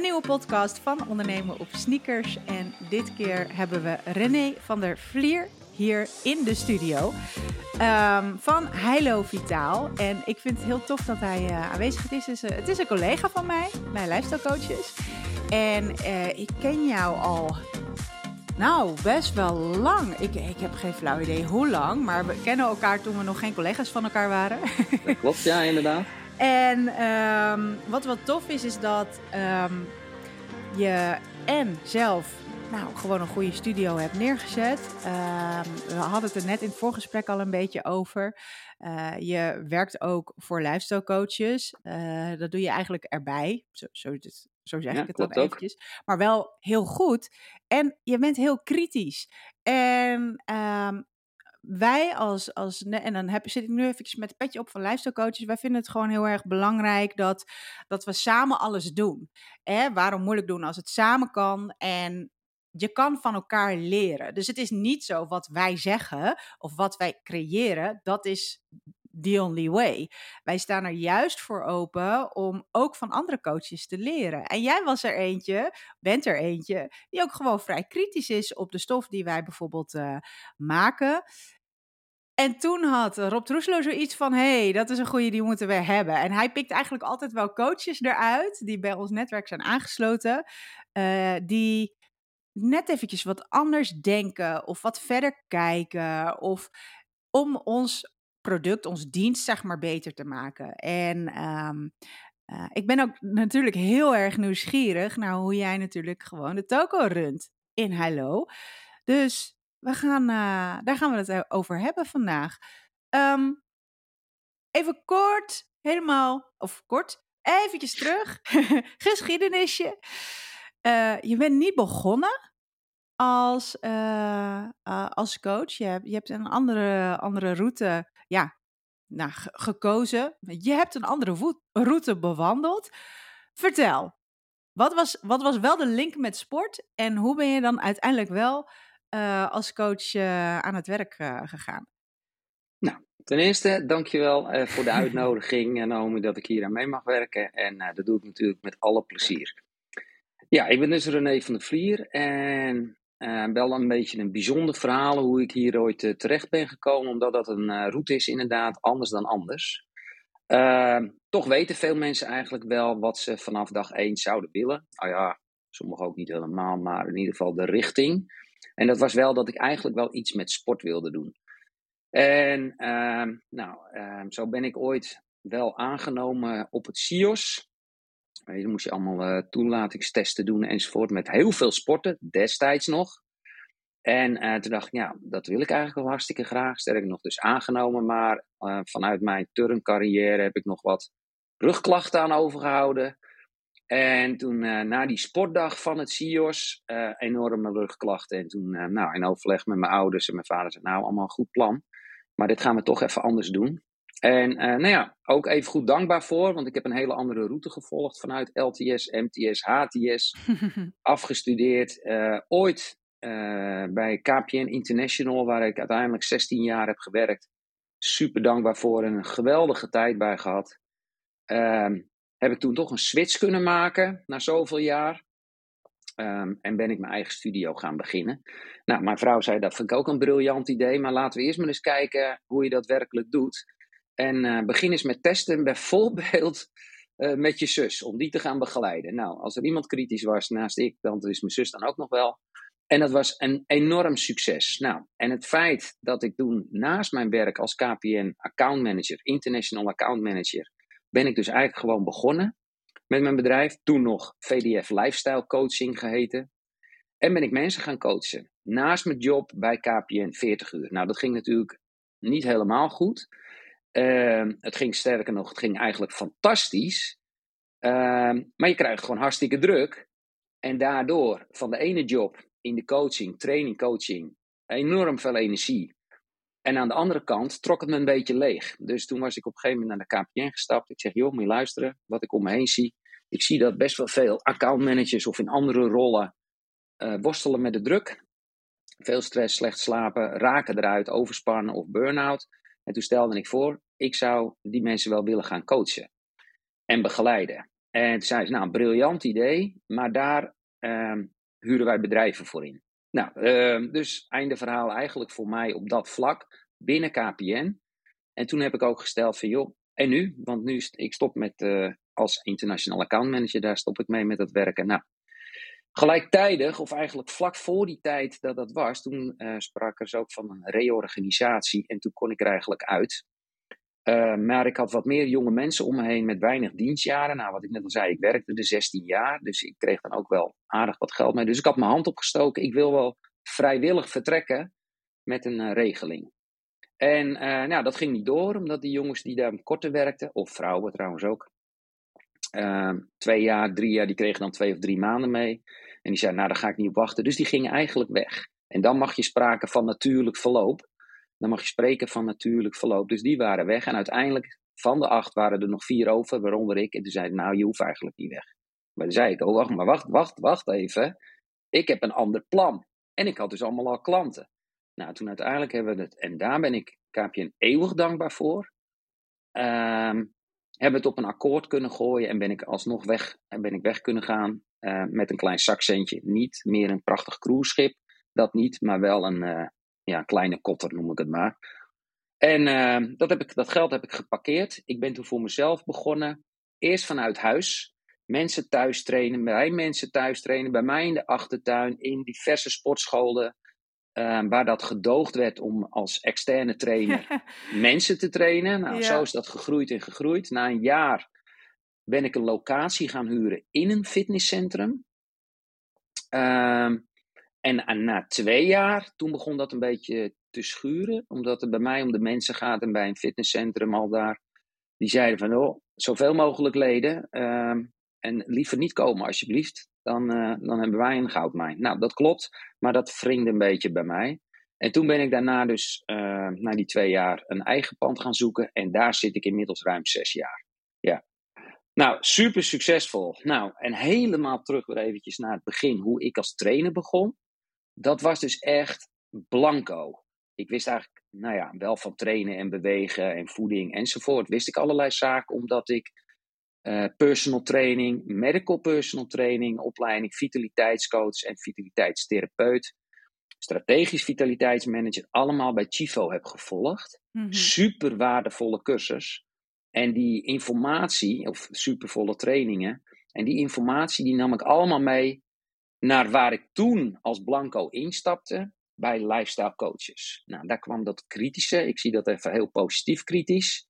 Nieuwe podcast van Ondernemen op Sneakers. En dit keer hebben we René van der Vlier hier in de studio um, van Heilo Vitaal. En ik vind het heel tof dat hij uh, aanwezig is. Het is, een collega van mij, bij Lifestyle Coaches. En uh, ik ken jou al nou, best wel lang. Ik, ik heb geen flauw idee hoe lang, maar we kennen elkaar toen we nog geen collega's van elkaar waren. Dat klopt, ja, inderdaad. En um, wat wat tof is, is dat um, je en zelf nou, gewoon een goede studio hebt neergezet. Uh, we hadden het er net in het voorgesprek al een beetje over. Uh, je werkt ook voor lifestyle coaches. Uh, dat doe je eigenlijk erbij. Zo, zo, zo zeg ja, ik het dan eventjes. Ook. Maar wel heel goed. En je bent heel kritisch. En um, wij als, als en dan heb, zit ik nu eventjes met het petje op van lifestyle coaches, wij vinden het gewoon heel erg belangrijk dat, dat we samen alles doen. Hè? Waarom moeilijk doen als het samen kan en je kan van elkaar leren. Dus het is niet zo wat wij zeggen of wat wij creëren, dat is the only way. Wij staan er juist voor open om ook van andere coaches te leren. En jij was er eentje, bent er eentje, die ook gewoon vrij kritisch is op de stof die wij bijvoorbeeld uh, maken. En toen had Rob Troeslo zoiets van: hey, dat is een goede, die moeten we hebben. En hij pikt eigenlijk altijd wel coaches eruit die bij ons netwerk zijn aangesloten, uh, die net eventjes wat anders denken of wat verder kijken of om ons product, ons dienst, zeg maar, beter te maken. En um, uh, ik ben ook natuurlijk heel erg nieuwsgierig naar hoe jij natuurlijk gewoon de toko runt in Hello. Dus we gaan, uh, daar gaan we het over hebben vandaag. Um, even kort, helemaal, of kort, eventjes terug. Geschiedenisje. Uh, je bent niet begonnen als, als coach. Je hebt, je hebt een andere, andere route ja, nou, gekozen. Je hebt een andere route bewandeld. Vertel, wat was, wat was wel de link met sport en hoe ben je dan uiteindelijk wel uh, als coach uh, aan het werk uh, gegaan? Nou, ten eerste dankjewel voor de uitnodiging, Naomi, dat ik hier aan mee mag werken. En dat doe ik natuurlijk met alle plezier. Ja, ik ben dus René van der Vlier en wel een beetje een bijzonder verhaal hoe ik hier ooit terecht ben gekomen, omdat dat een route is inderdaad anders dan anders. Toch weten veel mensen eigenlijk wel wat ze vanaf dag 1 zouden willen. Nou ja, sommigen ook niet helemaal, maar in ieder geval de richting. En dat was wel dat ik eigenlijk wel iets met sport wilde doen. En uh, nou, uh, zo ben ik ooit wel aangenomen op het CIOS. Dan moest je allemaal uh, toelatingstesten doen enzovoort met heel veel sporten, destijds nog. En uh, toen dacht ik, ja, dat wil ik eigenlijk wel hartstikke graag. Sterker nog, dus aangenomen. Maar vanuit mijn turncarrière heb ik nog wat rugklachten aan overgehouden. En toen uh, na die sportdag van het CIOS, uh, enorme rugklachten. En toen uh, nou, in overleg met mijn ouders en mijn vader zei, nou allemaal een goed plan. Maar dit gaan we toch even anders doen. En nou ja, ook even goed dankbaar voor, want ik heb een hele andere route gevolgd vanuit LTS, MTS, HTS. afgestudeerd. ooit bij KPN International, waar ik uiteindelijk 16 jaar heb gewerkt. Super dankbaar voor en een geweldige tijd bij gehad. Ehm, heb ik toen toch een switch kunnen maken na zoveel jaar. Um, en ben ik mijn eigen studio gaan beginnen. Nou, mijn vrouw zei dat vind ik ook een briljant idee, maar laten we eerst maar eens kijken hoe je dat werkelijk doet. En uh, begin eens met testen bijvoorbeeld uh, met je zus, om die te gaan begeleiden. Nou, als er iemand kritisch was naast ik, dan is mijn zus dan ook nog wel. En dat was een enorm succes. Nou, en het feit dat ik toen naast mijn werk als KPN account manager, international account manager, ben ik dus eigenlijk gewoon begonnen met mijn bedrijf. Toen nog VDF Lifestyle Coaching geheten. En ben ik mensen gaan coachen. Naast mijn job bij KPN 40 uur. Nou, dat ging natuurlijk niet helemaal goed. Uh, het ging sterker nog, het ging eigenlijk fantastisch. Uh, maar je krijgt gewoon hartstikke druk. En daardoor van de ene job in de coaching, training coaching, enorm veel energie. En aan de andere kant trok het me een beetje leeg. Dus toen was ik op een gegeven moment naar de KPN gestapt. Ik zeg, joh, moet je luisteren wat ik om me heen zie. Ik zie dat best wel veel accountmanagers of in andere rollen uh, worstelen met de druk. Veel stress, slecht slapen, raken eruit, overspannen of burn-out. En toen stelde ik voor, ik zou die mensen wel willen gaan coachen en begeleiden. En toen zei ze, nou, briljant idee, maar daar ehm, huren wij bedrijven voor in. Nou, ehm, dus einde verhaal eigenlijk voor mij op dat vlak binnen KPN. En toen heb ik ook gesteld van, joh, en nu? Want nu ik stop met, uh, als international account manager, daar stop ik mee met dat werken. Nou, gelijktijdig, of eigenlijk vlak voor die tijd dat dat was, toen uh, sprak er zo ook van een reorganisatie. En toen kon ik er eigenlijk uit. Uh, maar ik had wat meer jonge mensen om me heen met weinig dienstjaren. Nou, wat ik net al zei, ik werkte er 16 jaar. Dus ik kreeg dan ook wel aardig wat geld mee. Dus ik had mijn hand opgestoken. Ik wil wel vrijwillig vertrekken met een uh, regeling. En uh, nou, dat ging niet door, omdat die jongens die daar korter werkten, of vrouwen trouwens ook, twee jaar, drie jaar, die kregen dan twee of drie maanden mee. En die zeiden, nou, daar ga ik niet op wachten. Dus die gingen eigenlijk weg. En dan mag je sprake van natuurlijk verloop dan mag je spreken van natuurlijk verloop. Dus die waren weg. En uiteindelijk, van de acht waren er nog vier over, waaronder ik. En toen zei nou, je hoeft eigenlijk niet weg. Maar toen zei ik, oh, wacht, maar wacht, wacht, wacht even. Ik heb een ander plan. En ik had dus allemaal al klanten. Nou, toen uiteindelijk hebben we het, en daar ben ik KPN eeuwig dankbaar voor. Um, hebben het op een akkoord kunnen gooien en ben ik alsnog weg, en ben ik weg kunnen gaan uh, met een klein zakcentje. Niet meer een prachtig cruiseschip, dat niet, maar wel een, uh, ja, kleine kotter noem ik het maar. En uh, dat, heb ik, dat geld heb ik geparkeerd. Ik ben toen voor mezelf begonnen. Eerst vanuit huis. Mensen thuis trainen, bij mensen thuis trainen, bij mij in de achtertuin, in diverse sportscholen. Uh, waar dat gedoogd werd om als externe trainer mensen te trainen. Nou, ja. zo is dat gegroeid en gegroeid. Na een jaar ben ik een locatie gaan huren in een fitnesscentrum. Uh, en na twee jaar, toen begon dat een beetje te schuren. Omdat het bij mij om de mensen gaat en bij een fitnesscentrum al daar. Die zeiden van, oh, zoveel mogelijk leden. Uh, en liever niet komen alsjeblieft. Dan, uh, dan hebben wij een goudmijn. Nou, dat klopt. Maar dat wringde een beetje bij mij. En toen ben ik daarna dus, uh, na die twee jaar, een eigen pand gaan zoeken. En daar zit ik inmiddels ruim zes jaar. Ja. Nou, super succesvol. Nou, en helemaal terug weer eventjes naar het begin. Hoe ik als trainer begon dat was dus echt blanco. Ik wist eigenlijk, nou ja, wel van trainen en bewegen en voeding enzovoort. Wist ik allerlei zaken, omdat ik uh, personal training, medical personal training, opleiding vitaliteitscoach en vitaliteitstherapeut, strategisch vitaliteitsmanager, allemaal bij Chivo heb gevolgd. Mm-hmm. Super waardevolle cursus. En die informatie, of supervolle trainingen, en die informatie die nam ik allemaal mee naar waar ik toen als blanco instapte bij lifestyle coaches. Nou, daar kwam dat kritische, ik zie dat even heel positief kritisch,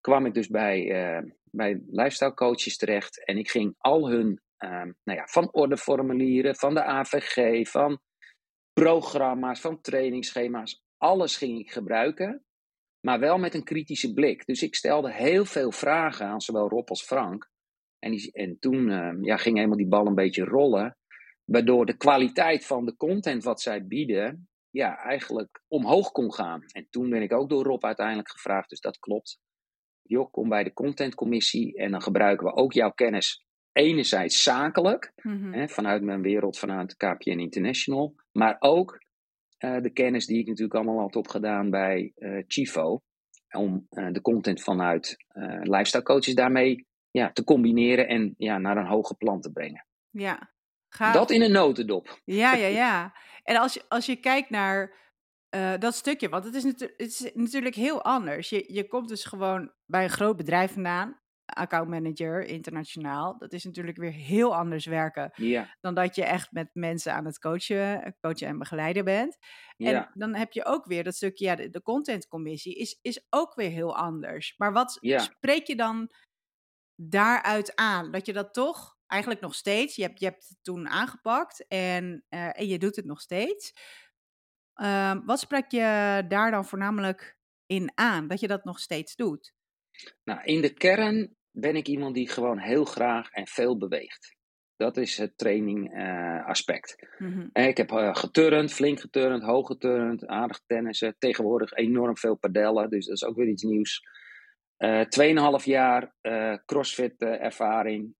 kwam ik dus bij, uh, bij lifestyle coaches terecht en ik ging al hun, uh, nou ja, van ordeformulieren, van de AVG, van programma's, van trainingsschema's, alles ging ik gebruiken, maar wel met een kritische blik. Dus ik stelde heel veel vragen aan zowel Rob als Frank. En, en toen uh, ja, ging helemaal die bal een beetje rollen. Waardoor de kwaliteit van de content wat zij bieden, ja, eigenlijk omhoog kon gaan. En toen ben ik ook door Rob uiteindelijk gevraagd, dus dat klopt. Joh, kom bij de contentcommissie en dan gebruiken we ook jouw kennis enerzijds zakelijk, mm-hmm. hè, vanuit mijn wereld, vanuit KPN International, maar ook uh, de kennis die ik natuurlijk allemaal had opgedaan bij uh, Chivo, om uh, de content vanuit lifestyle coaches daarmee ja, te combineren en ja, naar een hoger plan te brengen. Ja, dat in een notendop. Ja, ja, ja. En als je, als je kijkt naar uh, dat stukje, want het is, het is natuurlijk heel anders. Je, je komt dus gewoon bij een groot bedrijf vandaan, accountmanager, internationaal. Dat is natuurlijk weer heel anders werken ja. dan dat je echt met mensen aan het coachen, coachen en begeleiden bent. En ja. dan heb je ook weer dat stukje, ja, de, de contentcommissie is, is ook weer heel anders. Maar wat ja. spreek je dan daaruit aan? Dat je dat toch eigenlijk nog steeds. Je hebt, je hebt het toen aangepakt en, uh, en je doet het nog steeds. Uh, wat sprak je daar dan voornamelijk in aan, dat je dat nog steeds doet? Nou, in de kern ben ik iemand die gewoon heel graag en veel beweegt. Dat is het training uh, aspect. Mm-hmm. Ik heb uh, geturnd, flink geturnd, hoog geturnd, aardig tennissen. Tegenwoordig enorm veel padellen, dus dat is ook weer iets nieuws. Tweeënhalf jaar crossfit ervaring.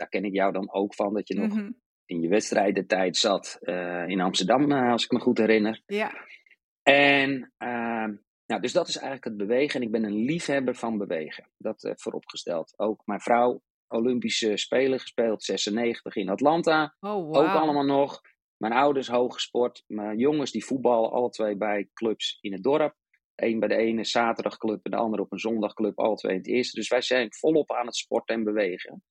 Ehm, daar ken ik jou dan ook van, dat je nog Mhm. in je wedstrijdentijd zat uh, in Amsterdam, uh, als ik me goed herinner. Ja. En uh, nou, dus dat is eigenlijk het bewegen. En ik ben een liefhebber van bewegen. Dat uh, vooropgesteld. Ook mijn vrouw Olympische Spelen gespeeld, 96 in Atlanta. Oh, Ook allemaal nog. Mijn ouders hoogsport. Mijn jongens die voetballen, alle twee bij clubs in het dorp. Eén bij de ene zaterdagclub en de andere op een zondagclub, alle twee in het eerste. Dus wij zijn volop aan het sporten en bewegen.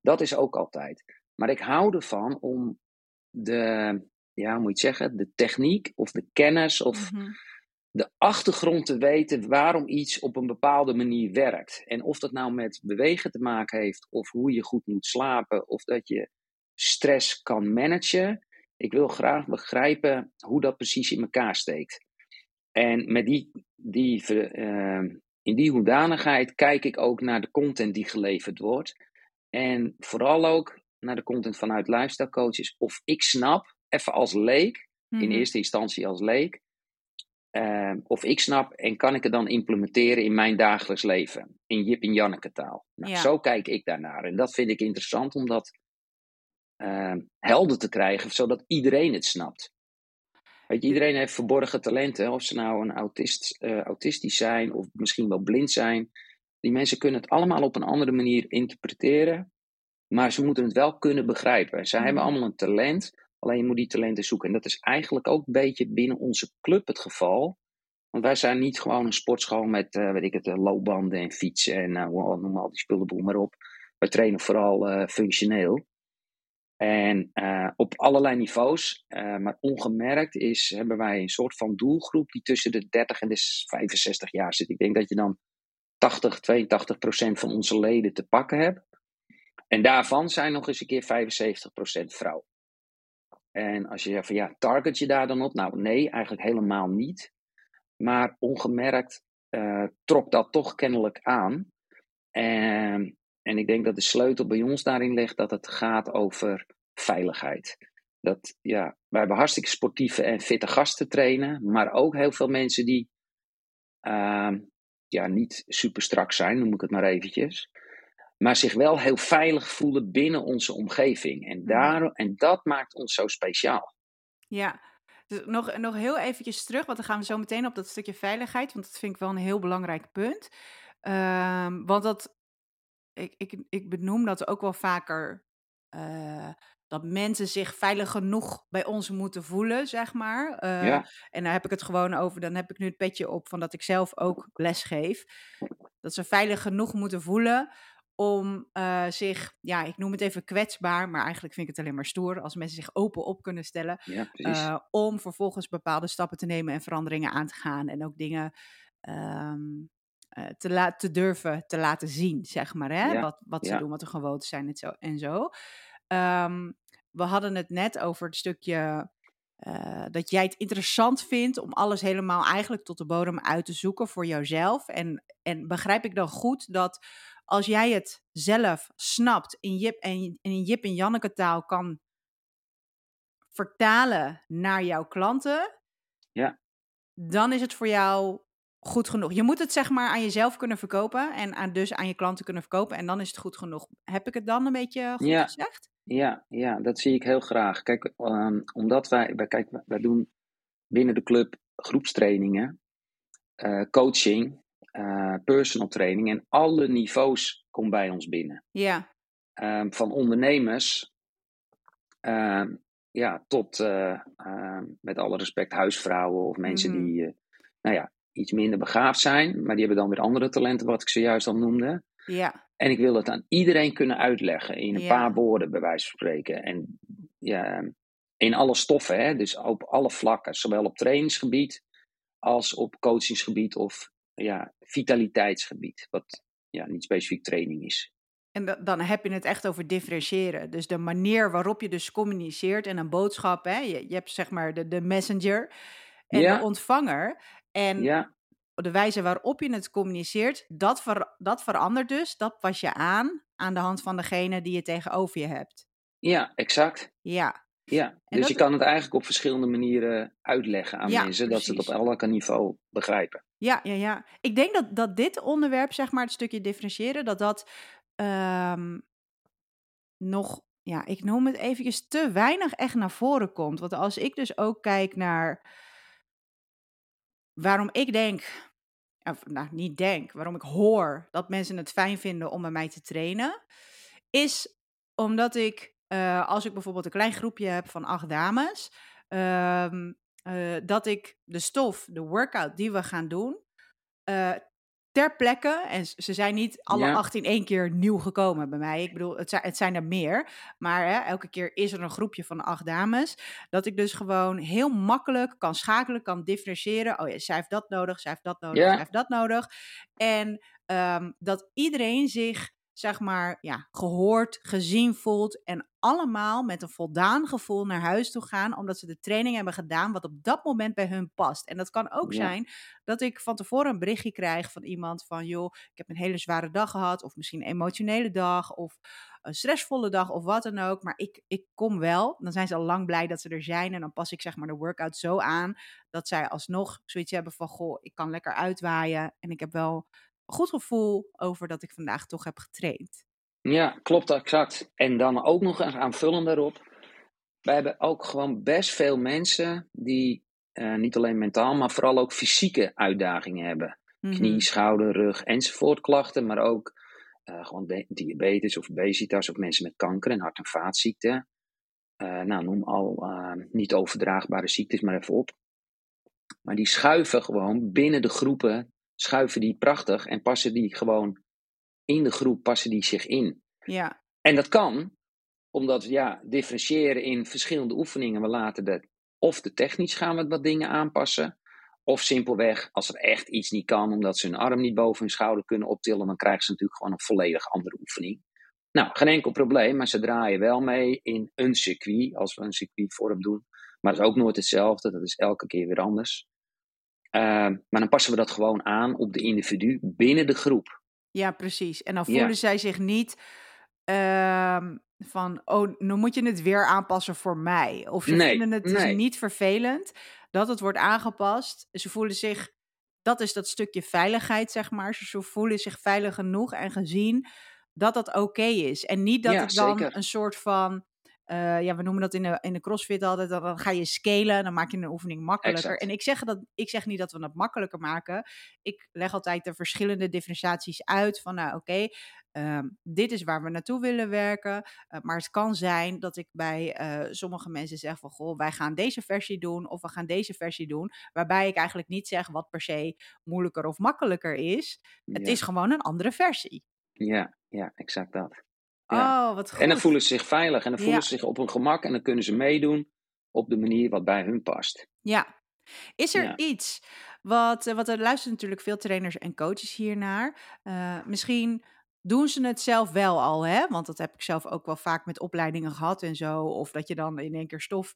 Dat is ook altijd. Maar ik hou ervan om de, ja, hoe moet je het zeggen, de techniek of de kennis of Mhm. de achtergrond te weten waarom iets op een bepaalde manier werkt. En of dat nou met bewegen te maken heeft, of hoe je goed moet slapen, of dat je stress kan managen. Ik wil graag begrijpen hoe dat precies in elkaar steekt. En met die, die, eh, in die hoedanigheid kijk ik ook naar de content die geleverd wordt. En vooral ook naar de content vanuit lifestyle coaches. Of ik snap, even als leek, in Mhm. eerste instantie als leek, eh, of ik snap en kan ik het dan implementeren in mijn dagelijks leven. In Jip en Janneke taal. Nou, Ja. Zo kijk ik daarnaar. En dat vind ik interessant om dat eh, helder te krijgen, zodat iedereen het snapt. Weet je, iedereen heeft verborgen talenten. Of ze nou een autist, eh, autistisch zijn of misschien wel blind zijn. Die mensen kunnen het allemaal op een andere manier interpreteren. Maar ze moeten het wel kunnen begrijpen. Ze hebben Mhm. allemaal een talent. Alleen je moet die talenten zoeken. En dat is eigenlijk ook een beetje binnen onze club het geval. Want wij zijn niet gewoon een sportschool met, eh, weet ik het, eh, loopbanden en fietsen en nou, noem al die spullenboel maar op. Wij trainen vooral functioneel. En op allerlei niveaus, maar ongemerkt is, hebben wij een soort van doelgroep die tussen de 30 en de 65 jaar zit. Ik denk dat je dan 80, 82 procent van onze leden te pakken hebt. En daarvan zijn nog eens een keer 75 procent vrouw. En als je zegt van ja, target je daar dan op? Nou nee, eigenlijk helemaal niet. Maar ongemerkt eh, trok dat toch kennelijk aan. En, en ik denk dat de sleutel bij ons daarin ligt dat het gaat over veiligheid. Dat, ja, wij hebben hartstikke sportieve en fitte gasten trainen, maar ook heel veel mensen die ehm, ja, niet super strak zijn, noem ik het maar eventjes. Maar zich wel heel veilig voelen binnen onze omgeving. En, daar, en dat maakt ons zo speciaal. Ja, dus nog, nog heel eventjes terug, want dan gaan we zo meteen op dat stukje veiligheid, want dat vind ik wel een heel belangrijk punt. Ehm, want dat, ik, ik, ik benoem dat ook wel vaker, eh, dat mensen zich veilig genoeg bij ons moeten voelen, zeg maar. Eh, Ja. En daar heb ik het gewoon over, dan heb ik nu het petje op van dat ik zelf ook les geef. Dat ze veilig genoeg moeten voelen om eh, zich, ja, ik noem het even kwetsbaar, maar eigenlijk vind ik het alleen maar stoer als mensen zich open op kunnen stellen. Ja, eh, om vervolgens bepaalde stappen te nemen en veranderingen aan te gaan. En ook dingen ehm, eh, te, la- te durven te laten zien, zeg maar. Hè? Ja, Wat, wat ze doen, wat hun gewoontes zijn en zo. En zo. Ehm, we hadden het net over het stukje eh, dat jij het interessant vindt om alles helemaal eigenlijk tot de bodem uit te zoeken voor jouzelf. En, en begrijp ik dan goed dat als jij het zelf snapt in Jip en, in Jip en Janneke taal kan vertalen naar jouw klanten, Ja. dan is het voor jou goed genoeg. Je moet het zeg maar aan jezelf kunnen verkopen en aan, dus aan je klanten kunnen verkopen en dan is het goed genoeg. Heb ik het dan een beetje goed Ja. gezegd? Ja, ja, dat zie ik heel graag. Kijk, ehm, omdat wij, wij, kijk, wij doen binnen de club groepstrainingen, eh, coaching, eh, personal training en alle niveaus komen bij ons binnen. Ja, Ehm, van ondernemers ehm, ja, tot, eh, met alle respect, huisvrouwen of mensen Mhm. die, nou ja, iets minder begaafd zijn, maar die hebben dan weer andere talenten, wat ik zojuist al noemde. ja, En ik wil het aan iedereen kunnen uitleggen in een Ja. paar woorden, bij wijze van spreken. En ja, in alle stoffen, hè? dus op alle vlakken, zowel op trainingsgebied als op coachingsgebied of ja, vitaliteitsgebied, wat ja, niet specifiek training is. En da- dan heb je het echt over differentiëren. Dus de manier waarop je dus communiceert en een boodschap. Hè? Je, je hebt zeg maar de, de messenger en Ja. de ontvanger. En Ja, de wijze waarop je het communiceert, dat, ver- dat verandert dus. Dat pas je aan aan de hand van degene die je tegenover je hebt. ja, exact. Ja, Ja, dus dat- je kan het eigenlijk op verschillende manieren uitleggen aan Ja, mensen, dat ze het op elk niveau begrijpen. ja, ja, ja. Ik denk dat, dat dit onderwerp, zeg maar, het stukje differentiëren, dat dat ehm, nog, ja, ik noem het eventjes te weinig echt naar voren komt. Want als ik dus ook kijk naar waarom ik denk, of nou niet denk, waarom ik hoor dat mensen het fijn vinden om bij mij te trainen, is omdat ik, uh, als ik bijvoorbeeld een klein groepje heb van acht dames, um, uh, dat ik de stof, de workout die we gaan doen, uh, ter plekke, en ze zijn niet alle Ja. acht in één keer nieuw gekomen bij mij. Ik bedoel, het zijn, het zijn er meer. Maar hè, elke keer is er een groepje van acht dames. Dat ik dus gewoon heel makkelijk kan schakelen, kan differentiëren. Oh ja, zij heeft dat nodig, zij heeft dat nodig, Ja. zij heeft dat nodig. En ehm, dat iedereen zich, zeg maar, ja, gehoord, gezien voelt. En allemaal met een voldaan gevoel naar huis toe gaan. Omdat ze de training hebben gedaan wat op dat moment bij hun past. En dat kan ook Ja. zijn dat ik van tevoren een berichtje krijg van iemand van... joh, ik heb een hele zware dag gehad. Of misschien een emotionele dag. Of een stressvolle dag of wat dan ook. Maar ik, ik kom wel. Dan zijn ze al lang blij dat ze er zijn. En dan pas ik zeg maar de workout zo aan... dat zij alsnog zoiets hebben van... goh, ik kan lekker uitwaaien. En ik heb wel goed gevoel over dat ik vandaag toch heb getraind. Ja, klopt exact. En dan ook nog een aanvullend daarop. Wij hebben ook gewoon best veel mensen die eh, niet alleen mentaal, maar vooral ook fysieke uitdagingen hebben. Mhm. Knie, schouder, rug enzovoort klachten, maar ook eh, gewoon di- diabetes of obesitas of mensen met kanker en hart- en vaatziekten. Eh, nou, noem al niet overdraagbare ziektes maar even op. Maar die schuiven gewoon binnen de groepen, schuiven die prachtig en passen die gewoon in de groep, passen die zich in. Ja, En dat kan, omdat ja, differentiëren in verschillende oefeningen. We laten de, of de technisch gaan we wat dingen aanpassen. Of simpelweg, als er echt iets niet kan, omdat ze hun arm niet boven hun schouder kunnen optillen, dan krijgen ze natuurlijk gewoon een volledig andere oefening. Nou, geen enkel probleem, maar ze draaien wel mee in een circuit, als we een circuitvorm doen. Maar dat is ook nooit hetzelfde, dat is elke keer weer anders. Uh, maar dan passen we dat gewoon aan op de individu binnen de groep. ja, precies. En dan Ja. voelen zij zich niet ehm, van, oh, nu moet je het weer aanpassen voor mij. Of ze Nee, vinden het dus nee. niet vervelend dat het wordt aangepast. Ze voelen zich, dat is dat stukje veiligheid, zeg maar. Ze voelen zich veilig genoeg en gezien dat dat oké is. En niet dat Ja, het dan zeker. een soort van, eh, ja, we noemen dat in de, in de crossfit altijd, dan, ga je scalen, dan maak je een oefening makkelijker. Exact. En ik zeg, dat, ik zeg niet dat we het makkelijker maken. Ik leg altijd de verschillende differentiaties uit van, nou oké, ehm, dit is waar we naartoe willen werken. Eh, maar het kan zijn dat ik bij eh, sommige mensen zeg van, goh, wij gaan deze versie doen of we gaan deze versie doen. Waarbij ik eigenlijk niet zeg wat per se moeilijker of makkelijker is. Het is gewoon een andere versie. Ja, ja, exact dat. Ja. Oh, wat goed. En dan voelen ze zich veilig en dan voelen Ja. ze zich op hun gemak en dan kunnen ze meedoen op de manier wat bij hun past. Ja. Is er Ja. iets wat, eh, wat er luisteren natuurlijk veel trainers en coaches hiernaar. Eh, misschien doen ze het zelf wel al, hè? Want dat heb ik zelf ook wel vaak met opleidingen gehad en zo. Of dat je dan in één keer stof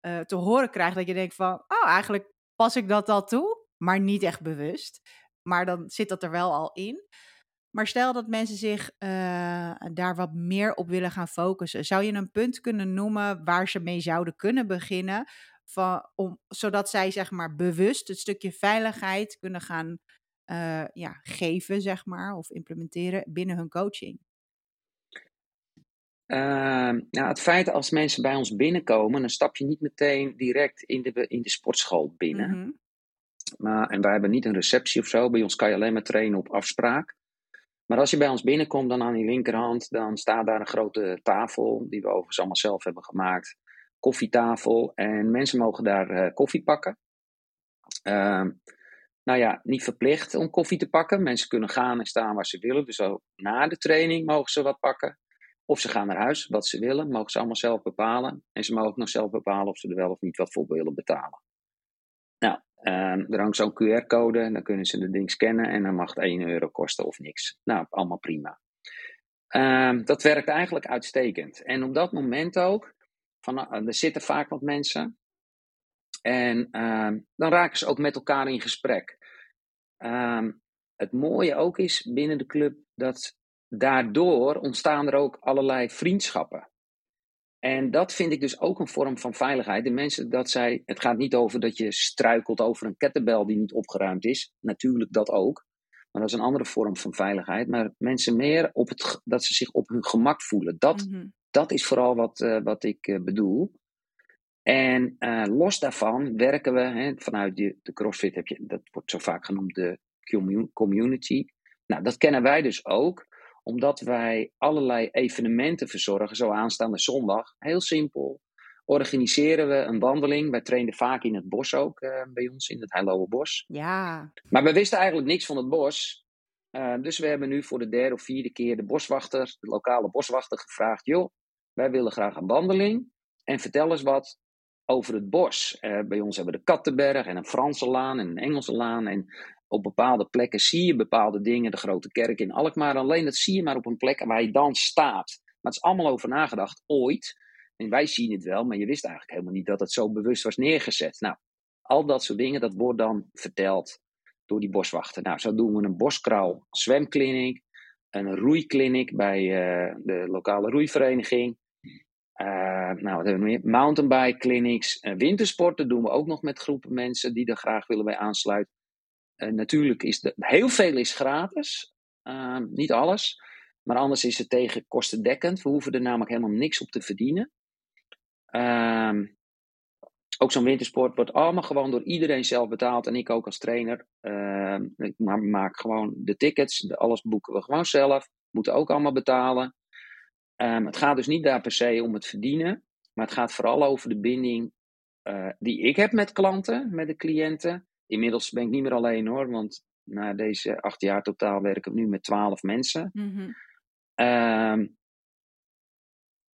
eh, te horen krijgt dat je denkt van, oh, eigenlijk pas ik dat al toe, maar niet echt bewust. Maar dan zit dat er wel al in. Maar stel dat mensen zich eh, daar wat meer op willen gaan focussen. Zou je een punt kunnen noemen waar ze mee zouden kunnen beginnen? Van, om, zodat zij zeg maar bewust het stukje veiligheid kunnen gaan eh, ja, geven, zeg maar, of implementeren binnen hun coaching. Ehm, nou, het feit als mensen bij ons binnenkomen, dan stap je niet meteen direct in de, in de sportschool binnen. Mhm. maar, en wij hebben niet een receptie of zo. Bij ons kan je alleen maar trainen op afspraak. Maar als je bij ons binnenkomt, dan aan die linkerhand, dan staat daar een grote tafel, die we overigens allemaal zelf hebben gemaakt. Koffietafel. En mensen mogen daar eh, koffie pakken. Ehm, nou ja, niet verplicht om koffie te pakken. Mensen kunnen gaan en staan waar ze willen. Dus ook na de training mogen ze wat pakken. Of ze gaan naar huis, wat ze willen. Mogen ze allemaal zelf bepalen. En ze mogen nog zelf bepalen of ze er wel of niet wat voor willen betalen. Ehm, er hangt zo'n QR-code. En dan kunnen ze de ding scannen. En dan mag het 1 euro kosten of niks. Nou, allemaal prima. Ehm, dat werkt eigenlijk uitstekend. En op dat moment ook. Van, eh, er zitten vaak wat mensen. En ehm, dan raken ze ook met elkaar in gesprek. Het mooie ook is binnen de club dat daardoor ontstaan er ook allerlei vriendschappen. En dat vind ik dus ook een vorm van veiligheid. De mensen dat zij, het gaat niet over dat je struikelt over een kettlebell die niet opgeruimd is. Natuurlijk dat ook. Maar dat is een andere vorm van veiligheid. Maar mensen meer op het, dat ze zich op hun gemak voelen. Dat, Mhm. dat is vooral wat, eh, wat ik eh, bedoel. En eh, los daarvan werken we hè, vanuit de, de CrossFit, heb je, dat wordt zo vaak genoemd de commu- community. Nou, dat kennen wij dus ook, Omdat wij allerlei evenementen verzorgen, zo aanstaande zondag. Heel simpel. Organiseren we een wandeling. Wij trainden vaak in het bos ook, uh, bij ons in het Heilowe Bos. Ja. Maar we wisten eigenlijk niks van het bos. Uh, dus we hebben nu voor de derde of vierde keer de boswachter, de lokale boswachter, gevraagd: joh, wij willen graag een wandeling. En vertel eens wat over het bos. Uh, bij ons hebben we de Kattenberg en een Franse laan en een Engelse laan. En op bepaalde plekken zie je bepaalde dingen. De grote kerk in Alkmaar. Alleen dat zie je maar op een plek waar je dan staat. Maar het is allemaal over nagedacht, ooit. En wij zien het wel, maar je wist eigenlijk helemaal niet dat het zo bewust was neergezet. Nou, al dat soort dingen, dat wordt dan verteld door die boswachter. Nou, zo doen we een boskrauw zwemkliniek, een roeikliniek bij uh, de lokale roeivereniging. Uh, nou, wat hebben? Mountainbike clinics. Uh, wintersporten doen we ook nog met groepen mensen die er graag willen bij aansluiten. Uh, natuurlijk is de, heel veel is gratis. niet alles. Maar anders is het tegen kostendekkend. We hoeven er namelijk helemaal niks op te verdienen. Ehm, ook zo'n wintersport wordt allemaal gewoon door iedereen zelf betaald. En ik ook als trainer. Ehm, ik maak gewoon de tickets. Alles boeken we gewoon zelf. Moeten ook allemaal betalen. Het gaat dus niet daar per se om het verdienen, maar het gaat vooral over de binding uh, die ik heb met klanten, met de cliënten. Inmiddels ben ik niet meer alleen hoor, want na deze acht jaar totaal werk ik nu met twaalf mensen. Mm-hmm. Um,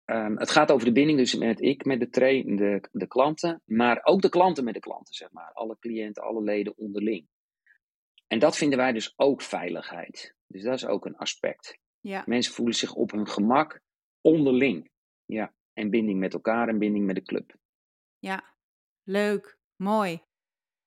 um, het gaat over de binding dus met ik, met de, train, de, de klanten, maar ook de klanten met de klanten, zeg maar. Alle cliënten, alle leden onderling. En dat vinden wij dus ook veiligheid. Dus dat is ook een aspect. Ja. Mensen voelen zich op hun gemak onderling. Ja, en binding met elkaar en binding met de club. Ja, leuk, mooi.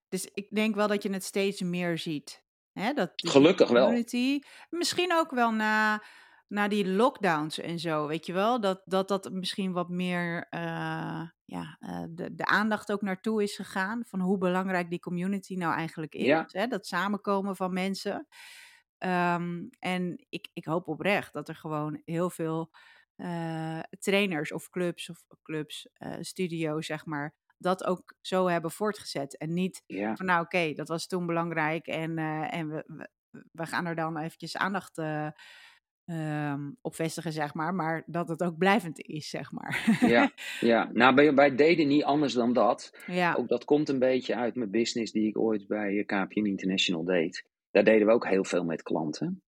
Dus ik denk wel dat je het steeds meer ziet. Hè? Dat Gelukkig community, Misschien ook wel na, na die lockdowns en zo, weet je wel? Dat dat, dat misschien wat meer uh, ja, uh, de, de aandacht ook naartoe is gegaan. Van hoe belangrijk die community nou eigenlijk is. Ja. Hè? Dat samenkomen van mensen. Um, en ik, ik hoop oprecht dat er gewoon heel veel uh, trainers of clubs of clubs, uh, studio's, zeg maar, dat ook zo hebben voortgezet. En niet Ja. van nou oké, dat was toen belangrijk en, uh, en we, we, we gaan er dan eventjes aandacht um, op vestigen, zeg maar. Maar dat het ook blijvend is, zeg maar. Ja, ja. nou wij, wij deden niet anders dan dat. ja, Ook dat komt een beetje uit mijn business die ik ooit bij KPN International deed. Daar deden we ook heel veel met klanten.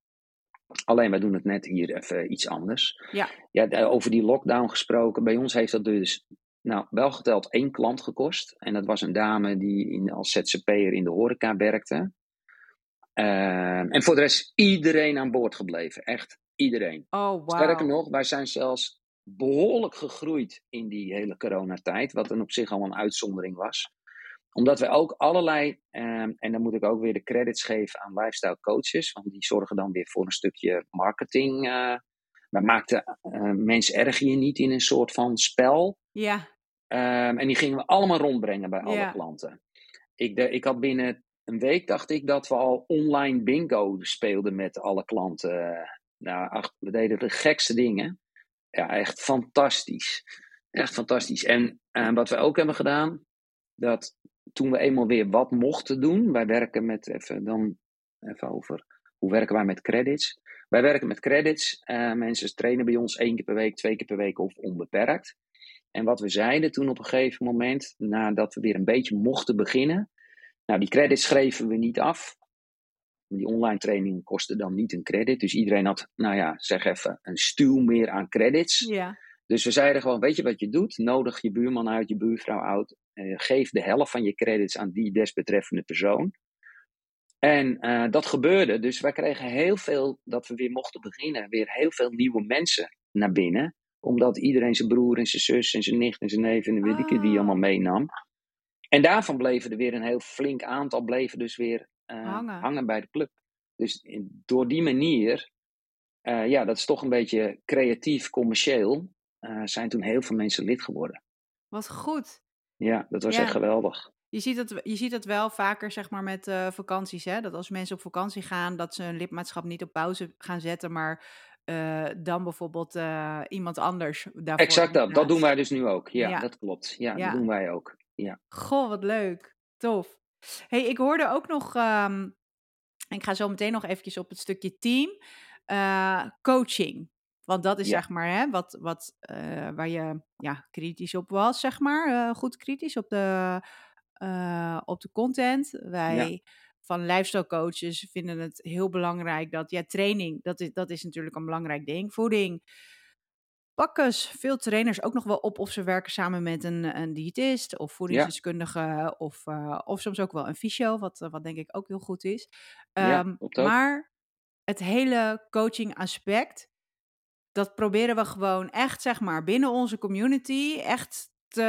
Alleen wij doen het net hier even iets anders. ja, Ja, over die lockdown gesproken. Bij ons heeft dat dus nou, wel geteld één klant gekost. En dat was een dame die in, als ZZP'er in de horeca werkte. Ehm, en voor de rest iedereen aan boord gebleven. Echt iedereen. Oh. Sterker nog, wij zijn zelfs behoorlijk gegroeid in die hele coronatijd. Wat dan op zich al een uitzondering was omdat we ook allerlei, um, en dan moet ik ook weer de credits geven aan lifestyle coaches, want die zorgen dan weer voor een stukje marketing. Uh, wij maakten uh, mensen erg je niet in een soort van spel. Ja. Um, en die gingen we allemaal rondbrengen bij alle Ja. klanten. Ik, de, ik had binnen een week, dacht ik, dat we al online bingo speelden met alle klanten. Nou, ach, we deden de gekste dingen. Ja, echt fantastisch. Echt fantastisch. En uh, wat we ook hebben gedaan, dat toen we eenmaal weer wat mochten doen, wij werken met, even dan even over, hoe werken wij met credits? Wij werken met credits, uh, mensen trainen bij ons één keer per week, twee keer per week of onbeperkt. En wat we zeiden toen op een gegeven moment, nadat we weer een beetje mochten beginnen, nou die credits schreven we niet af. Die online training kostte dan niet een credit, dus iedereen had, nou ja, zeg even, een stuw meer aan credits. Ja. Dus we zeiden gewoon, weet je wat je doet? Nodig je buurman uit, je buurvrouw uit. Uh, geef de helft van je credits aan die desbetreffende persoon. En uh, dat gebeurde. Dus wij kregen heel veel, dat we weer mochten beginnen, weer heel veel nieuwe mensen naar binnen. Omdat iedereen zijn broer en zijn zus en zijn nicht en zijn neef en weet ik het wie allemaal meenam. En daarvan bleven er weer een heel flink aantal bleven dus weer uh, Hangen. hangen bij de club. Dus in, door die manier, uh, ja, dat is toch een beetje creatief, commercieel, uh, zijn toen heel veel mensen lid geworden. Wat goed. Ja, dat was Ja. echt geweldig. Je ziet, het, je ziet het wel vaker zeg maar, met uh, vakanties. Hè? Dat als mensen op vakantie gaan, dat ze hun lidmaatschap niet op pauze gaan zetten, maar uh, dan bijvoorbeeld uh, iemand anders daarvoor. Exact dat. Dat doen wij dus nu ook. Ja, Ja. dat klopt. Ja, Ja. dat doen wij ook. Ja. Goh, wat leuk. Tof. hey, ik hoorde ook nog... ehm, ik ga zo meteen nog eventjes op het stukje team. eh, coaching. Want dat is Ja. zeg maar hè, wat, wat, eh, waar je ja, kritisch op was, zeg maar. eh, goed kritisch op de, eh, op de content. Wij van lifestyle coaches vinden het heel belangrijk dat ja, training, dat is, dat is natuurlijk een belangrijk ding. Voeding. Pakken veel trainers ook nog wel op of ze werken samen met een, een diëtist of voedingsdeskundige of, eh, of soms ook wel een fysio, wat, eh, wat denk ik ook heel goed is. Ja, Ehm, maar het hele coaching aspect, dat proberen we gewoon echt, zeg maar, binnen onze community echt te,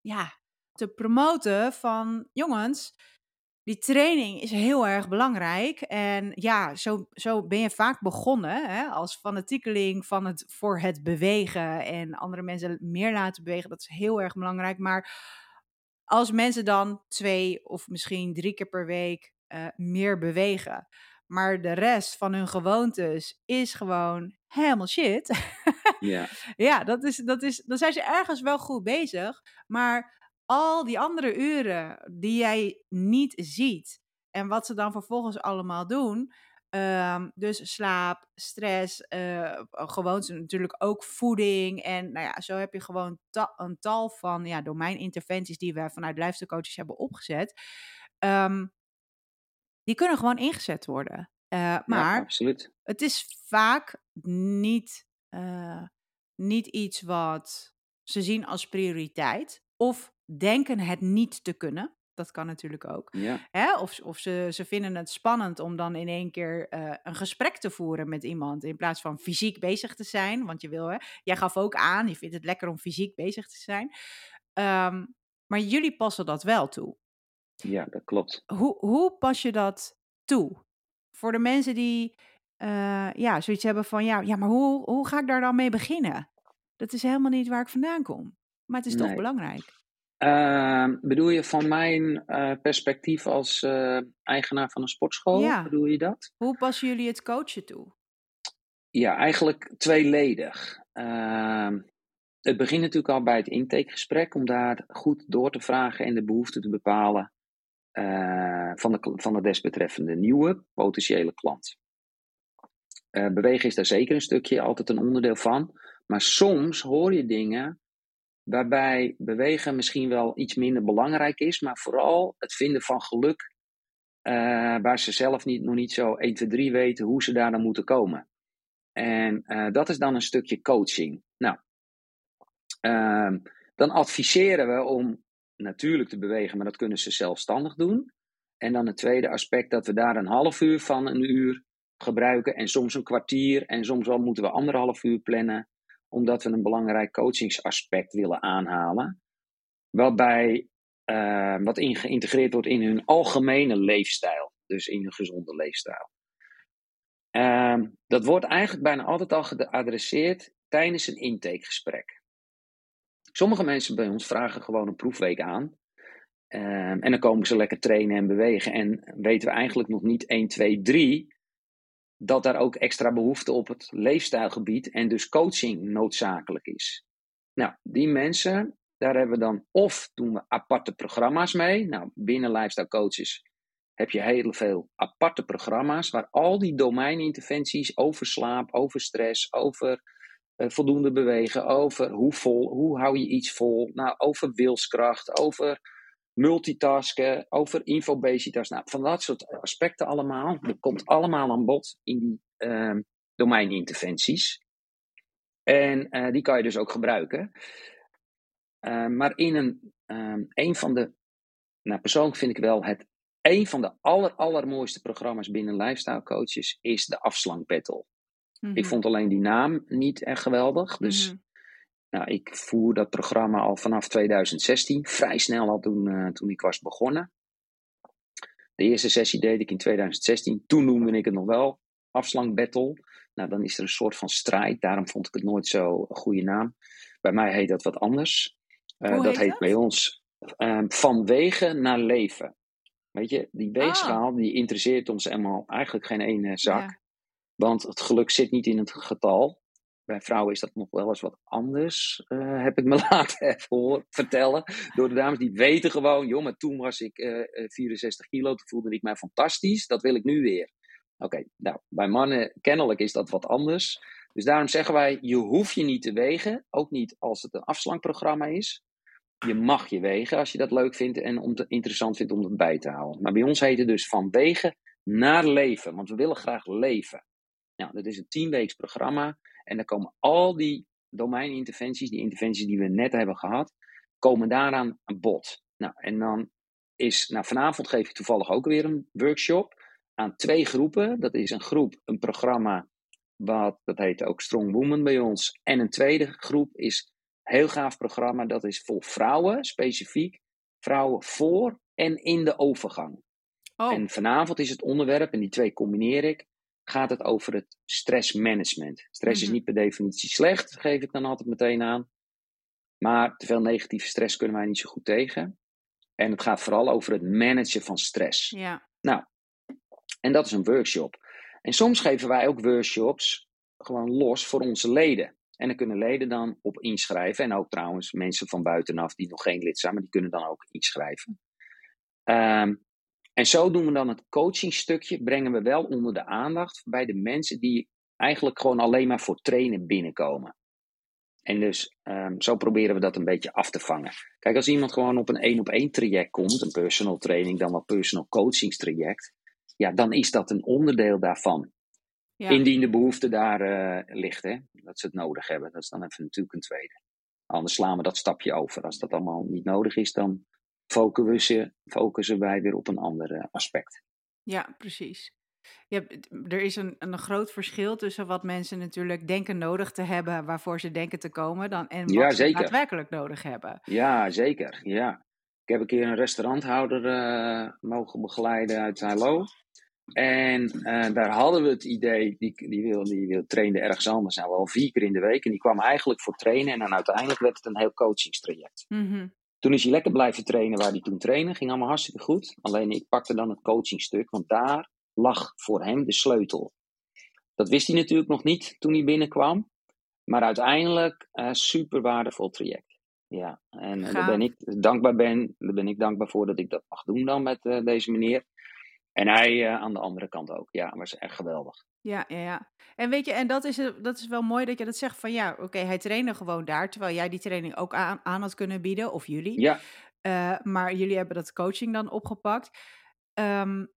ja, te promoten van jongens. Die training is heel erg belangrijk. En ja, zo, zo ben je vaak begonnen hè, als fanatiekeling van het voor het bewegen en andere mensen meer laten bewegen. Dat is heel erg belangrijk. Maar als mensen dan twee of misschien drie keer per week eh, meer bewegen, maar de rest van hun gewoontes is gewoon helemaal shit. Ja, ja, dat is, dat is, dan zijn ze ergens wel goed bezig. Maar al die andere uren die jij niet ziet en wat ze dan vervolgens allemaal doen. ehm, dus slaap, stress, eh gewoontes, natuurlijk ook voeding. En nou ja, zo heb je gewoon ta- een tal van ja, domeininterventies die we vanuit lifestyle coaches hebben opgezet. Ehm, die kunnen gewoon ingezet worden. Eh, ja, maar absoluut. het is vaak niet, eh, niet iets wat ze zien als prioriteit. Of denken het niet te kunnen. Dat kan natuurlijk ook. Ja, Hè? Of, of ze, ze vinden het spannend om dan in één keer eh, een gesprek te voeren met iemand. In plaats van fysiek bezig te zijn. Want je wil, hè, jij gaf ook aan, je vindt het lekker om fysiek bezig te zijn. Ehm, maar jullie passen dat wel toe ja, dat klopt. hoe, hoe pas je dat toe? Voor de mensen die eh, ja, zoiets hebben van, ja, ja maar hoe, hoe ga ik daar dan mee beginnen? Dat is helemaal niet waar ik vandaan kom. Maar het is toch belangrijk. Ehm, bedoel je van mijn eh, perspectief als eh, eigenaar van een sportschool? Ja. Bedoel je dat? Hoe passen jullie het coachen toe? Ja, eigenlijk tweeledig. Ehm, het begint natuurlijk al bij het intakegesprek, om daar goed door te vragen en de behoeften te bepalen eh, van, de, van de desbetreffende nieuwe potentiële klant. Bewegen is daar zeker een stukje altijd een onderdeel van, maar soms hoor je dingen waarbij bewegen misschien wel iets minder belangrijk is, maar vooral het vinden van geluk, eh, waar ze zelf niet, nog niet zo 1, 2, 3 weten hoe ze daar dan moeten komen. En eh, dat is dan een stukje coaching. Nou, ehm, dan adviseren we om natuurlijk te bewegen, maar dat kunnen ze zelfstandig doen. En dan het tweede aspect, dat we daar een half uur van een uur gebruiken en soms een kwartier en soms wel moeten we anderhalf uur plannen, omdat we een belangrijk coachingsaspect willen aanhalen. Waarbij eh, wat in geïntegreerd wordt in hun algemene leefstijl, dus in hun gezonde leefstijl. Ehm, dat wordt eigenlijk bijna altijd al geadresseerd tijdens een intakegesprek. Sommige mensen bij ons vragen gewoon een proefweek aan. Ehm, en dan komen ze lekker trainen en bewegen. En weten we eigenlijk nog niet 1, 2, 3 dat daar ook extra behoefte op het leefstijlgebied en dus coaching noodzakelijk is. Nou, die mensen, daar hebben we dan of doen we aparte programma's mee. Nou, binnen lifestyle coaches heb je heel veel aparte programma's waar al die domeininterventies over slaap, over stress, over uh, voldoende bewegen, over hoe vol, hoe hou je iets vol, nou, over wilskracht, over multitasken, over infobesitas, nou, van dat soort aspecten allemaal. Dat komt allemaal aan bod in die uh, domeininterventies. En uh, die kan je dus ook gebruiken. Uh, maar in een, um, een van de, nou persoonlijk vind ik wel het een van de aller, allermooiste programma's binnen lifestyle coaches is de afslank battle. Mm -hmm. Ik vond alleen die naam niet echt geweldig. Dus mm -hmm. Nou, ik voer dat programma al vanaf 2016. Vrij snel al toen, uh, toen ik was begonnen. De eerste sessie deed ik in 2016. Toen noemde ik het nog wel afslank battle. Nou, dan is er een soort van strijd. Daarom vond ik het nooit zo een goede naam. Bij mij heet dat wat anders. Uh, dat heet, heet dat? bij ons uh, van wegen naar leven. Weet je, die weegschaal Ah. die interesseert ons helemaal eigenlijk geen ene zak. Ja. Want het geluk zit niet in het getal. Bij vrouwen is dat nog wel eens wat anders, uh, heb ik me laten voor, vertellen. Door de dames die weten gewoon, joh, maar toen was ik uh, 64 kilo, toen voelde ik mij fantastisch. Dat wil ik nu weer. Oké, nou, bij mannen kennelijk is dat wat anders. Dus daarom zeggen wij, je hoeft je niet te wegen. Ook niet als het een afslankprogramma is. Je mag je wegen als je dat leuk vindt en om te, interessant vindt om het bij te houden. Maar bij ons heet het dus van wegen naar leven. Want we willen graag leven. Nou, dat is een tienweeks programma. En dan komen al die domeininterventies, die interventies die we net hebben gehad, komen daaraan aan bod. Nou, en dan is, nou, vanavond geef ik toevallig ook weer een workshop aan twee groepen. Dat is een groep, een programma, wat, dat heet ook Strong Woman bij ons. En een tweede groep is een heel gaaf programma, dat is voor vrouwen, specifiek. Vrouwen voor en in de overgang. Oh. En vanavond is het onderwerp, en die twee combineer ik, gaat het over het stressmanagement. Stress is mhm. niet per definitie slecht, geef ik dan altijd meteen aan. Maar te veel negatieve stress kunnen wij niet zo goed tegen. En het gaat vooral over het managen van stress. Ja. Nou, en dat is een workshop. En soms geven wij ook workshops gewoon los voor onze leden. En dan kunnen leden dan op inschrijven. En ook trouwens mensen van buitenaf die nog geen lid zijn, maar die kunnen dan ook inschrijven. Um, en zo doen we dan het coachingstukje, brengen we wel onder de aandacht bij de mensen die eigenlijk gewoon alleen maar voor trainen binnenkomen. En dus um, zo proberen we dat een beetje af te vangen. Kijk, als iemand gewoon op een één op één traject komt, een personal training, dan wel personal coachingstraject, ja, dan is dat een onderdeel daarvan. Ja. Indien de behoefte daar uh, ligt, hè, dat ze het nodig hebben. Dat is dan even natuurlijk een tweede. Anders slaan we dat stapje over. Als dat allemaal niet nodig is, dan focussen, focussen wij weer op een ander eh, aspect. Ja, precies. Ja, er is een, een groot verschil tussen wat mensen natuurlijk denken nodig te hebben, waarvoor ze denken te komen, dan, en wat ja, ze daadwerkelijk nodig hebben. Ja, zeker. Ja. Ik heb een keer een restauranthouder uh, mogen begeleiden uit Hallo. En uh, daar hadden we het idee, die, die, wil, die wil, trainde ergens anders, nou wel vier keer in de week. En die kwam eigenlijk voor trainen en dan uiteindelijk werd het een heel coachingstraject. Mm toen is hij lekker blijven trainen waar hij toen trainde. Ging allemaal hartstikke goed. Alleen ik pakte dan het coachingstuk, want daar lag voor hem de sleutel. Dat wist hij natuurlijk nog niet toen hij binnenkwam. Maar uiteindelijk uh, super waardevol traject. Ja, en daar ben ik dankbaar ben, daar ben ik dankbaar voor dat ik dat mag doen dan met uh, deze meneer. En hij uh, aan de andere kant ook. Ja, maar is echt geweldig. Ja, ja, ja. En weet je, en dat is, dat is wel mooi dat je dat zegt van ja, oké, hij trainde gewoon daar, terwijl jij die training ook aan, aan had kunnen bieden, of jullie. Ja. Uh, maar jullie hebben dat coaching dan opgepakt. Um,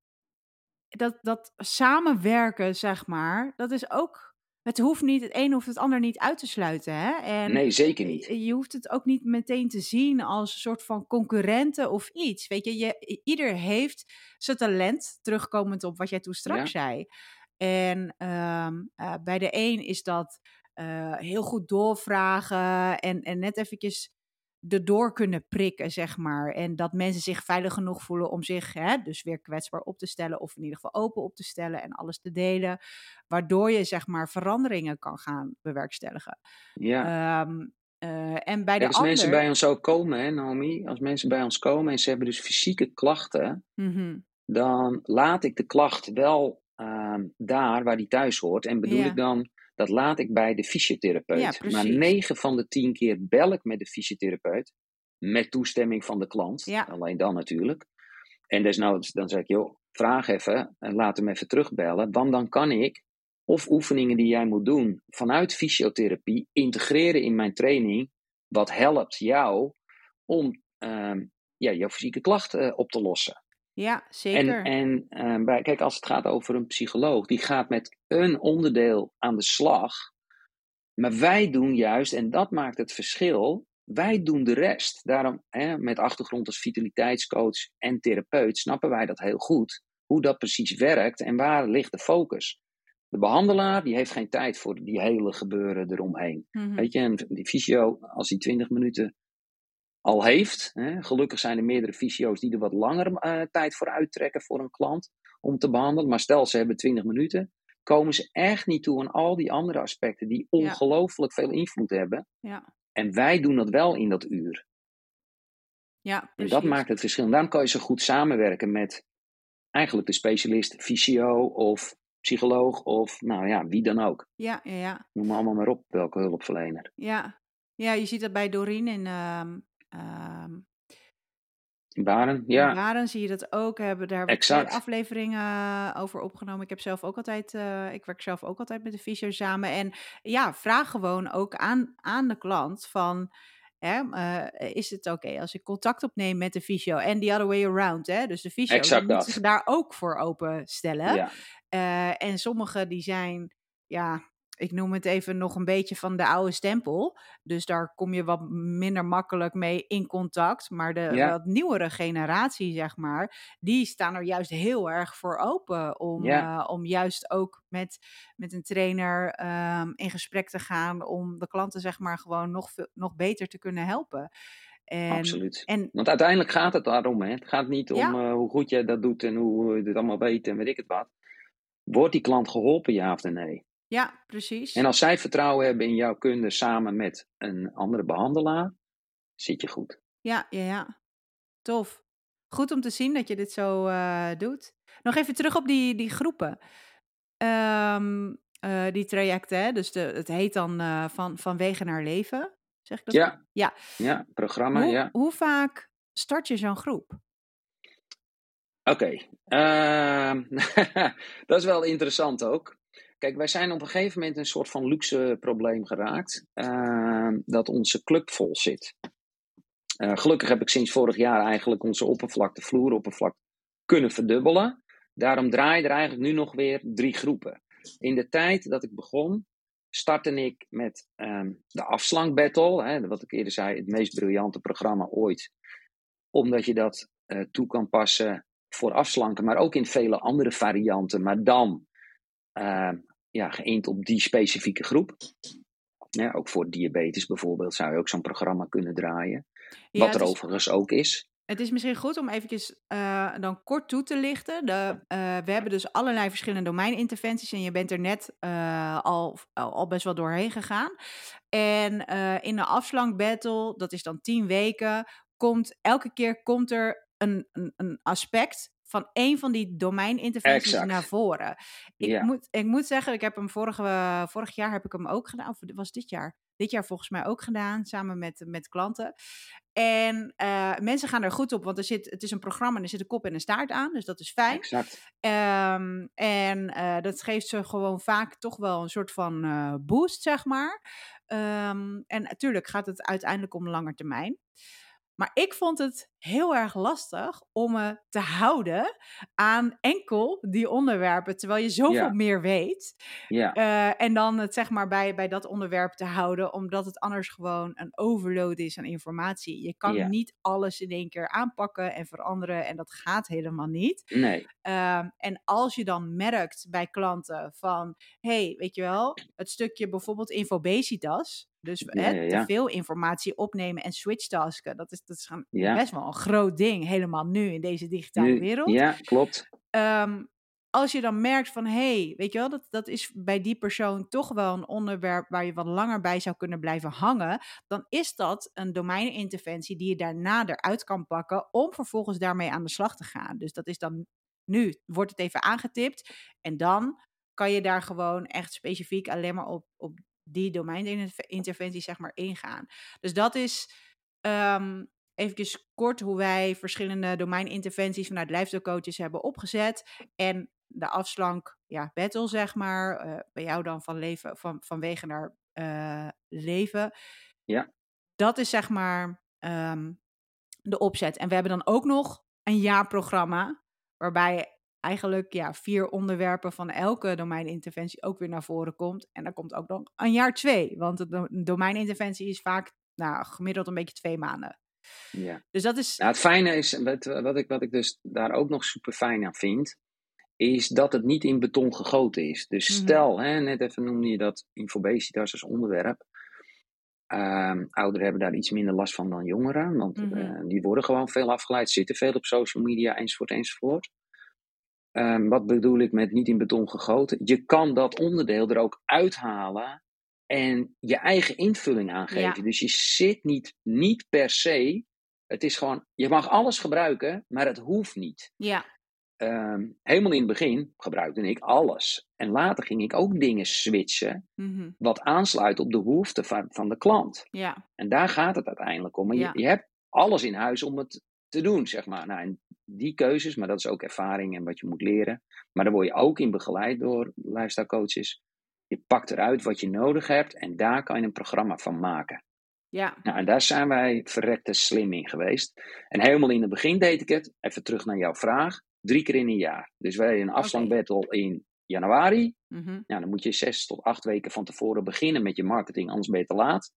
dat, dat samenwerken, zeg maar, dat is ook. Het hoeft niet, het een hoeft het ander niet uit te sluiten. Hè? En nee, zeker niet. Je hoeft het ook niet meteen te zien als een soort van concurrenten of iets. Weet je, je ieder heeft zijn talent, terugkomend op wat jij toen straks ja. zei. En um, uh, bij de een is dat uh, heel goed doorvragen en, en net eventjes erdoor kunnen prikken, zeg maar. En dat mensen zich veilig genoeg voelen om zich hè, dus weer kwetsbaar op te stellen, of in ieder geval open op te stellen en alles te delen, waardoor je zeg maar veranderingen kan gaan bewerkstelligen. Ja. Um, uh, en bij de als mensen bij ons ook komen, hè, Naomi, als mensen bij ons komen en ze hebben dus fysieke klachten, mm -hmm. dan laat ik de klacht wel uh, daar waar die thuis hoort. En bedoel ja. ik dan, dat laat ik bij de fysiotherapeut. Ja, maar 9 van de 10 keer bel ik met de fysiotherapeut. Met toestemming van de klant. Ja. Alleen dan natuurlijk. En desnoods dan zeg ik, joh, vraag even en laat hem even terugbellen. Want dan kan ik of oefeningen die jij moet doen vanuit fysiotherapie integreren in mijn training. Wat helpt jou om uh, ja, jouw fysieke klachten uh, op te lossen. Ja, zeker. En, en uh, bij, kijk, als het gaat over een psycholoog, die gaat met een onderdeel aan de slag. Maar wij doen juist, en dat maakt het verschil, wij doen de rest. Daarom, hè, met achtergrond als vitaliteitscoach en therapeut, snappen wij dat heel goed. Hoe dat precies werkt en waar ligt de focus. De behandelaar die heeft geen tijd voor die hele gebeuren eromheen. Mm -hmm. Weet je, en die fysio, als hij 20 minuten al heeft. Hè. Gelukkig zijn er meerdere fysio's die er wat langer uh, tijd voor uittrekken voor een klant om te behandelen. Maar stel ze hebben 20 minuten, komen ze echt niet toe aan al die andere aspecten die ongelooflijk veel invloed hebben. Ja. En wij doen dat wel in dat uur. Ja, en dat maakt het verschil. En daarom kan je zo goed samenwerken met eigenlijk de specialist, fysio of psycholoog of nou ja, wie dan ook. Ja, ja, ja. Noem maar allemaal maar op, welke hulpverlener. Ja, ja je ziet dat bij Doreen in, uh, Um, Baren, ja. Baren zie je dat ook. Hebben, daar Exact. twee afleveringen eh, over opgenomen. Ik heb zelf ook altijd, eh, ik werk zelf ook altijd met de fysio samen. En ja, vraag gewoon ook aan, aan de klant van, hè, eh, is het oké als ik contact opneem met de fysio? En the other way around, hè? Dus de fysio moet zich daar ook voor openstellen. Ja, en sommige die zijn, ja, ik noem het even nog een beetje van de oude stempel. Dus daar kom je wat minder makkelijk mee in contact. Maar de Ja. wat nieuwere generatie, zeg maar, die staan er juist heel erg voor open. Om, Ja. eh, om juist ook met, met een trainer ehm, in gesprek te gaan. Om de klanten, zeg maar, gewoon nog, veel- nog beter te kunnen helpen. En, absoluut. en Want uiteindelijk gaat het daarom. Hè. Het gaat niet om Ja. eh, hoe goed jij dat doet en hoe je het allemaal weet en weet ik het wat. Wordt die klant geholpen, ja of nee? Ja, precies. En als zij vertrouwen hebben in jouw kunde samen met een andere behandelaar, zit je goed. Ja, ja, ja. Tof. Goed om te zien dat je dit zo eh, doet. Nog even terug op die, die groepen. Ehm, eh, die trajecten, hè? dus de, het heet dan eh, van, van wegen naar leven. Zeg ik dat Ja. Ja. Ja, programma, Hoe, ja. hoe vaak start je zo'n groep? Oké, ehm, dat is wel interessant ook. Kijk, wij zijn op een gegeven moment een soort van luxe probleem geraakt. ehm, dat onze club vol zit. Eh, gelukkig heb ik sinds vorig jaar eigenlijk onze oppervlakte, vloeroppervlakte, kunnen verdubbelen. Daarom draaien er eigenlijk nu nog weer drie groepen. In de tijd dat ik begon, startte ik met ehm, de afslankbattle. Hè, wat ik eerder zei, het meest briljante programma ooit. Omdat je dat eh, toe kan passen voor afslanken, maar ook in vele andere varianten. Maar dan ehm, ja, geënt op die specifieke groep. Ja, ook voor diabetes bijvoorbeeld zou je ook zo'n programma kunnen draaien. Ja, wat er is- overigens ook is. Het is misschien goed om eventjes eh, dan kort toe te lichten. De, eh, we hebben dus allerlei verschillende domeininterventies en je bent er net eh, al, al best wel doorheen gegaan. En in de afslankbattle, dat is dan tien weken, komt elke keer komt er een, een, een aspect van één van die domeininterventies Exact. naar voren. Ik, Ja. moet, ik moet zeggen, ik heb hem vorige, vorig jaar heb ik hem ook gedaan, of was dit jaar? Dit jaar volgens mij ook gedaan, samen met, met klanten. En eh, mensen gaan er goed op, want er zit, het is een programma en er zit een kop en een staart aan, dus dat is fijn. Exact. Ehm, en eh, dat geeft ze gewoon vaak toch wel een soort van eh, boost, zeg maar. Ehm, en natuurlijk gaat het uiteindelijk om lange termijn. Maar ik vond het heel erg lastig om me te houden aan enkel die onderwerpen, terwijl je zoveel Ja. meer weet. Ja, Eh, en dan het zeg maar bij, bij dat onderwerp te houden, omdat het anders gewoon een overload is aan informatie. Je kan Ja. niet alles in één keer aanpakken en veranderen en dat gaat helemaal niet. nee. Ehm, en als je dan merkt bij klanten van, hey, weet je wel, het stukje bijvoorbeeld infobesitas, dus Ja, hè, ja, te veel informatie opnemen en switchtasken, dat is, dat is best wel een groot ding, helemaal nu in deze digitale Nu, wereld. ja, klopt. Ehm, als je dan merkt van, hé, hey, weet je wel, dat, dat is bij die persoon toch wel een onderwerp waar je wat langer bij zou kunnen blijven hangen, dan is dat een domeininterventie die je daarna eruit kan pakken om vervolgens daarmee aan de slag te gaan. Dus dat is dan nu, wordt het even aangetipt en dan kan je daar gewoon echt specifiek alleen maar op, op die domeininterventie zeg maar ingaan. Dus dat is ehm even kort hoe wij verschillende domeininterventies vanuit lijfstijlcoaches hebben opgezet. En de afslank, ja, battle zeg maar, eh, bij jou dan van, leven, van, van wegen naar eh, leven. Ja. Dat is zeg maar ehm, de opzet. En we hebben dan ook nog een jaarprogramma, waarbij eigenlijk ja, vier onderwerpen van elke domeininterventie ook weer naar voren komt. En dan komt ook nog een jaar twee, want do- domeininterventie is vaak nou, gemiddeld een beetje twee maanden. Ja. Dus dat is. Nou, het fijne is, wat, wat, ik, wat ik dus daar ook nog super fijn aan vind, is dat het niet in beton gegoten is. Dus Mhm. stel, hè, net even noemde je dat infobesitas als onderwerp. Ehm, ouderen hebben daar iets minder last van dan jongeren, want Mhm. eh, die worden gewoon veel afgeleid, zitten veel op social media, enzovoort, enzovoort. Ehm, wat bedoel ik met niet in beton gegoten? Je kan dat onderdeel er ook uithalen en je eigen invulling aangeven. Ja. Dus je zit niet, niet per se. Het is gewoon, je mag alles gebruiken, maar het hoeft niet. Ja, Ehm, helemaal in het begin gebruikte ik alles. En later ging ik ook dingen switchen, mhm, wat aansluit op de behoeften van, van de klant. ja, En daar gaat het uiteindelijk om. Maar Ja. je, je hebt alles in huis om het te doen, zeg maar. Nou, en die keuzes, maar dat is ook ervaring en wat je moet leren. Maar daar word je ook in begeleid door lifestyle coaches. Je pakt eruit wat je nodig hebt en daar kan je een programma van maken. Ja. Nou, en daar zijn wij verrekte slim in geweest. En helemaal in het begin deed ik het, even terug naar jouw vraag, drie keer in een jaar. Dus wij een afslankbattle in januari. Mhm. Nou, dan moet je zes tot acht weken van tevoren beginnen met je marketing, anders ben je te laat.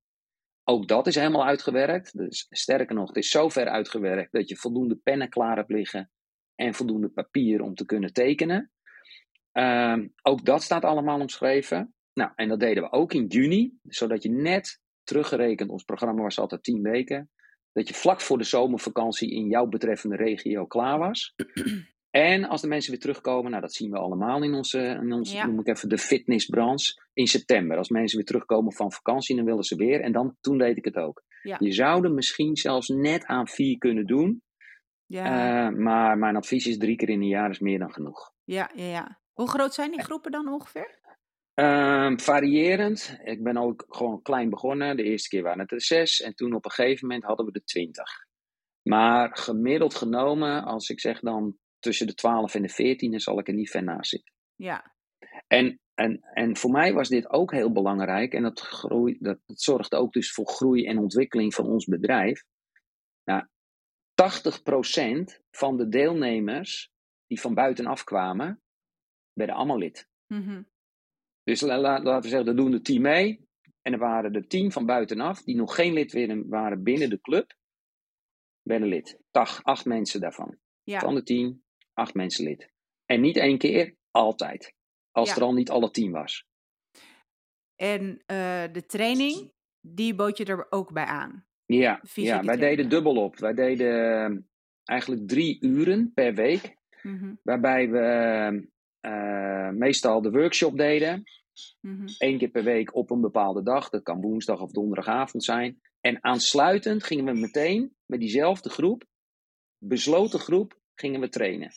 Ook dat is helemaal uitgewerkt. Dus sterker nog, het is zo ver uitgewerkt dat je voldoende pennen klaar hebt liggen en voldoende papier om te kunnen tekenen. Ehm, ook dat staat allemaal omschreven. Nou, en dat deden we ook in juni, zodat je net teruggerekend, ons programma was altijd 10 weken, dat je vlak voor de zomervakantie in jouw betreffende regio klaar was. En als de mensen weer terugkomen, nou dat zien we allemaal in onze, in onze Ja. noem ik even de fitnessbranche, in september. Als mensen weer terugkomen van vakantie, dan willen ze weer. En dan, toen deed ik het ook. Ja. Je zou er misschien zelfs net aan vier kunnen doen. Ja. eh, maar mijn advies is drie keer in een jaar is meer dan genoeg. ja, ja, ja. Hoe groot zijn die groepen dan ongeveer? Ehm, variërend. Ik ben ook gewoon klein begonnen. De eerste keer waren het er zes. En toen op een gegeven moment hadden we er twintig. Maar gemiddeld genomen, als ik zeg dan tussen de 12 en de 14, dan zal ik er niet ver naast zitten. Ja. En, en, en voor mij was dit ook heel belangrijk. En dat, groei, dat, dat zorgt ook dus voor groei en ontwikkeling van ons bedrijf. Nou, 80% van de deelnemers die van buitenaf kwamen, werden allemaal lid. Mhm. Dus la- la- laten we zeggen, er doen er 10 mee. En er waren er 10 van buitenaf die nog geen lid werden- waren binnen de club, werden lid. Tach, acht mensen daarvan. Ja. Van de 10, acht mensen lid. En niet één keer, altijd. Als Ja. er al niet alle 10 was. En eh, de training, die bood je er ook bij aan. Ja, Fysieke ja wij training. deden dubbel op. Wij deden eh, eigenlijk drie uren per week. Mhm. Waarbij we eh, meestal de workshop deden. Mhm. Eén keer per week op een bepaalde dag. Dat kan woensdag of donderdagavond zijn. En aansluitend gingen we meteen met diezelfde groep, besloten groep, gingen we trainen.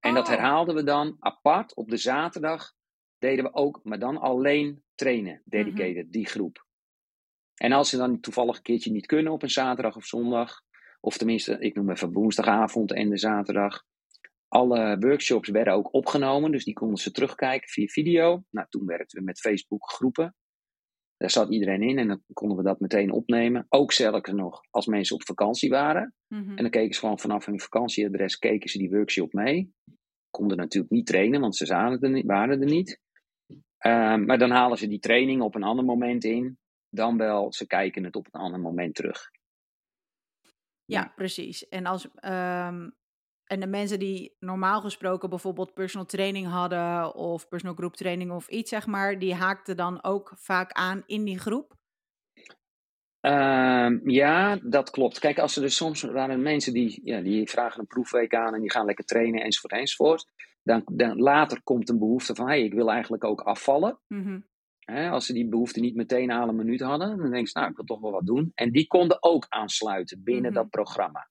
En dat Oh. herhaalden we dan apart op de zaterdag. Deden we ook, maar dan alleen trainen, dedicated, die groep. En als ze dan toevallig een keertje niet kunnen op een zaterdag of zondag, of tenminste, ik noem even woensdagavond en de zaterdag. Alle workshops werden ook opgenomen, dus die konden ze terugkijken via video. Nou, toen werkten we met Facebook groepen. Daar zat iedereen in en dan konden we dat meteen opnemen. Ook zelfs nog als mensen op vakantie waren. Mhm. En dan keken ze gewoon vanaf hun vakantieadres, keken ze die workshop mee. Konden natuurlijk niet trainen, want ze waren er niet. Ehm, maar dan halen ze die training op een ander moment in. Dan wel, ze kijken het op een ander moment terug. Ja, precies. En, als, ehm, en de mensen die normaal gesproken bijvoorbeeld personal training hadden of personal group training of iets, zeg maar, die haakten dan ook vaak aan in die groep. Ehm, ja, dat klopt. Kijk, als er dus soms waren mensen die, ja, die vragen een proefweek aan en die gaan lekker trainen enzovoort enzovoort. Dan, dan later komt een behoefte van, hey, ik wil eigenlijk ook afvallen. Mhm. Als ze die behoefte niet meteen aan een minuut hadden, dan denken ze, nou, ik wil toch wel wat doen. En die konden ook aansluiten binnen Mhm. dat programma.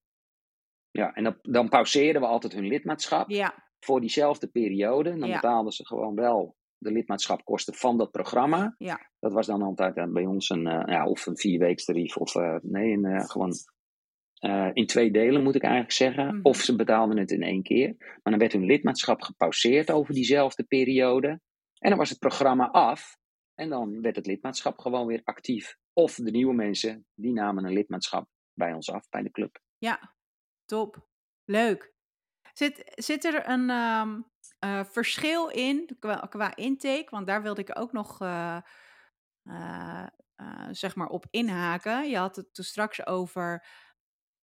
Ja, en dat, dan pauzeerden we altijd hun lidmaatschap Ja, voor diezelfde periode. Dan Ja. betaalden ze gewoon wel de lidmaatschapkosten van dat programma. ja, Dat was dan altijd eh, bij ons een, eh, ja, of een vierweekstarief of eh, nee, een, gewoon in twee delen moet ik eigenlijk zeggen. Mhm. Of ze betaalden het in één keer. Maar dan werd hun lidmaatschap gepauzeerd over diezelfde periode. En dan was het programma af. En dan werd het lidmaatschap gewoon weer actief. Of de nieuwe mensen, die namen een lidmaatschap bij ons af, bij de club. ja. Top. Leuk. Zit, zit er een ehm, eh, verschil in qua, intake? Want daar wilde ik ook nog eh, eh, zeg maar op inhaken. Je had het toen straks over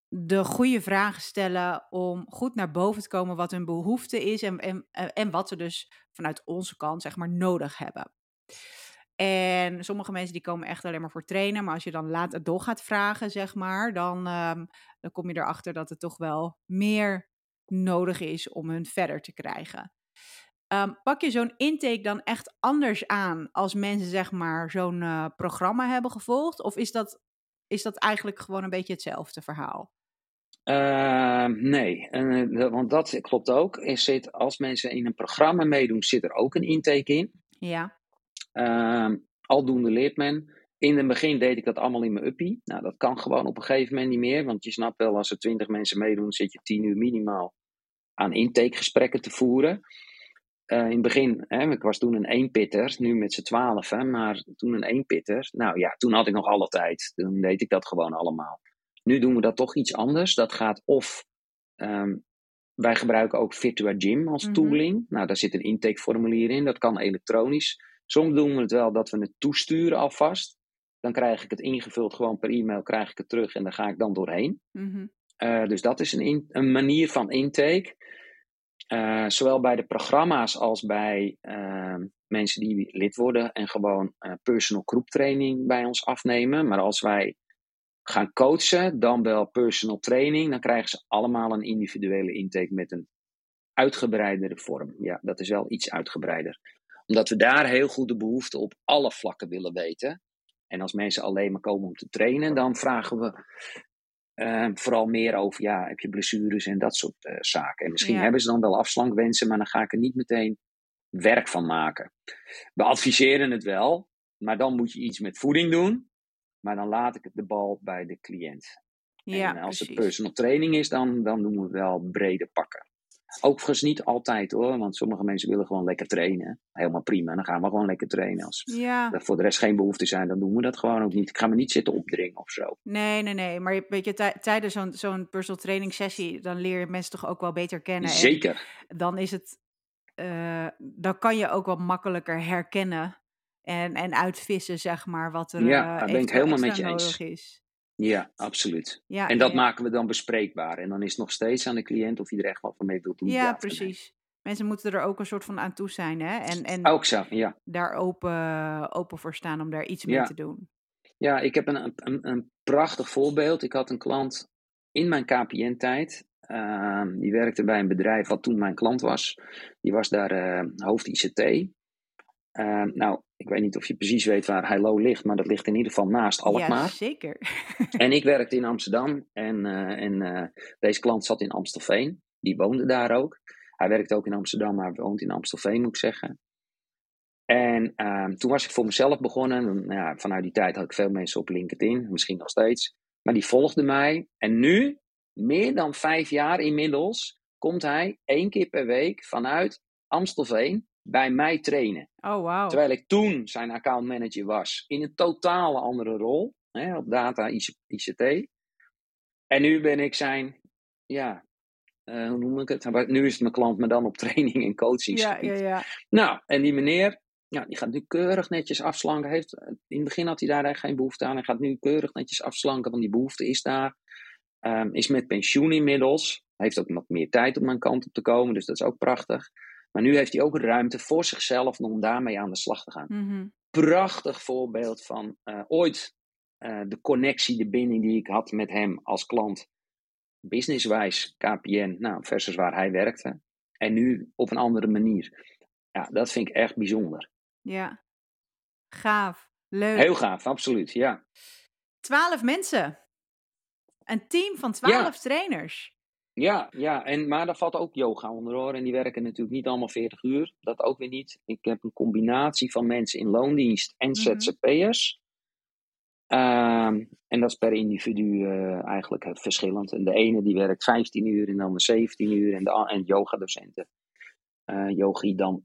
de goede vragen stellen om goed naar boven te komen wat hun behoefte is en, en, en wat ze dus vanuit onze kant zeg maar nodig hebben. En sommige mensen die komen echt alleen maar voor trainen, maar als je dan later door gaat vragen, zeg maar, dan, ehm, dan kom je erachter dat het toch wel meer nodig is om hun verder te krijgen. Ehm, pak je zo'n intake dan echt anders aan als mensen zeg maar zo'n eh, programma hebben gevolgd? Of is dat, is dat eigenlijk gewoon een beetje hetzelfde verhaal? Ehm, nee, eh, want dat klopt ook. Er zit, als mensen in een programma meedoen, zit er ook een intake in. Ja, Ehm, aldoende leert men. In het begin deed ik dat allemaal in mijn uppie. Nou, dat kan gewoon op een gegeven moment niet meer. Want je snapt wel, als er twintig mensen meedoen, zit je tien uur minimaal aan intakegesprekken te voeren. Uh, in het begin, hè, ik was toen een eenpitter, nu met z'n twaalf, maar toen een eenpitter. Nou ja, toen had ik nog alle tijd. Toen deed ik dat gewoon allemaal. Nu doen we dat toch iets anders. Dat gaat of um, wij gebruiken ook Virtua Gym als mhm. tooling. Nou, daar zit een intakeformulier in. Dat kan elektronisch. Soms doen we het wel dat we het toesturen alvast. Dan krijg ik het ingevuld gewoon per e-mail, krijg ik het terug en daar ga ik dan doorheen. Mhm. uh, dus dat is een, een manier van intake. Uh, zowel bij de programma's als bij uh, mensen die lid worden en gewoon personal group training bij ons afnemen. Maar als wij gaan coachen, dan wel personal training, dan krijgen ze allemaal een individuele intake met een uitgebreidere vorm. Ja, dat is wel iets uitgebreider. Omdat we daar heel goed de behoefte op alle vlakken willen weten. En als mensen alleen maar komen om te trainen, dan vragen we uh, vooral meer over, ja, heb je blessures en dat soort uh, zaken. En misschien hebben ze dan wel afslankwensen, maar dan ga ik er niet meteen werk van maken. We adviseren het wel, maar dan moet je iets met voeding doen. Maar dan laat ik de bal bij de cliënt. Ja, en als precies. het personal training is, dan, dan doen we wel brede pakken. Overigens niet altijd hoor, want sommige mensen willen gewoon lekker trainen. Helemaal prima, dan gaan we gewoon lekker trainen. Als Ja, er voor de rest geen behoefte zijn, dan doen we dat gewoon ook niet. Ik ga me niet zitten opdringen of zo. nee, nee, nee. Maar weet je, tij- tijdens zo'n zo'n personal training sessie, dan leer je mensen toch ook wel beter kennen. En Zeker. dan is het, eh, dan kan je ook wat makkelijker herkennen en, en uitvissen, zeg maar, wat er Ja, eh, daar ben ik helemaal met je eens. is. Ja, absoluut. Ja, En dat ja, maken we dan bespreekbaar. En dan is het nog steeds aan de cliënt of hij er echt wat van mee wil doen. ja, precies. Mensen moeten er ook een soort van aan toe zijn, hè? En, en Ook zo, ja. daar open, open voor staan om daar iets mee Ja. te doen. Ja, ik heb een, een, een prachtig voorbeeld. Ik had een klant in mijn KPN-tijd. Ehm, die werkte bij een bedrijf wat toen mijn klant was. Die was daar eh, hoofd ICT. Ehm, nou, ik weet niet of je precies weet waar Heilo ligt, maar dat ligt in ieder geval naast Ja, Alkmaar. zeker. En ik werkte in Amsterdam en, eh, en eh, deze klant zat in Amstelveen. Die woonde daar ook. Hij werkte ook in Amsterdam, maar woont in Amstelveen, moet ik zeggen. En ehm, toen was ik voor mezelf begonnen. Nou ja, vanuit die tijd had ik veel mensen op LinkedIn, misschien nog steeds. Maar die volgden mij. En nu, meer dan vijf jaar inmiddels, komt hij één keer per week vanuit Amstelveen bij mij trainen. Oh, wauw. Terwijl ik toen zijn accountmanager was. In een totale andere rol. Hè, op data IC- ICT. En nu ben ik zijn, ja, eh, hoe noem ik het? Maar Nu is het mijn klant, maar dan op training en coaching. Ja, ja, ja. Nou, en die meneer, ja, die gaat nu keurig netjes afslanken. Heeft, in het begin had hij daar echt geen behoefte aan. Hij gaat nu keurig netjes afslanken, want die behoefte is daar. Ehm, is met pensioen inmiddels. Heeft ook wat meer tijd om mijn kant op te komen, dus dat is ook prachtig. Maar nu heeft hij ook ruimte voor zichzelf om daarmee aan de slag te gaan. Mhm. Prachtig voorbeeld van eh, ooit eh, de connectie, de binding die ik had met hem als klant. Businesswijs, KPN, nou, versus waar hij werkte. En nu op een andere manier. Ja, dat vind ik echt bijzonder. Ja. Gaaf. Leuk. Heel gaaf, absoluut, ja. Twaalf mensen. Een team van twaalf trainers. Ja, ja en, maar daar valt ook yoga onder hoor. En die werken natuurlijk niet allemaal 40 uur. Dat ook weer niet. Ik heb een combinatie van mensen in loondienst en Mhm. ZZP'ers. Ehm, en dat is per individu eh, eigenlijk eh, verschillend. En de ene die werkt 15 uur en dan de 17 uur. En de en yogadocenten. eh yogi dan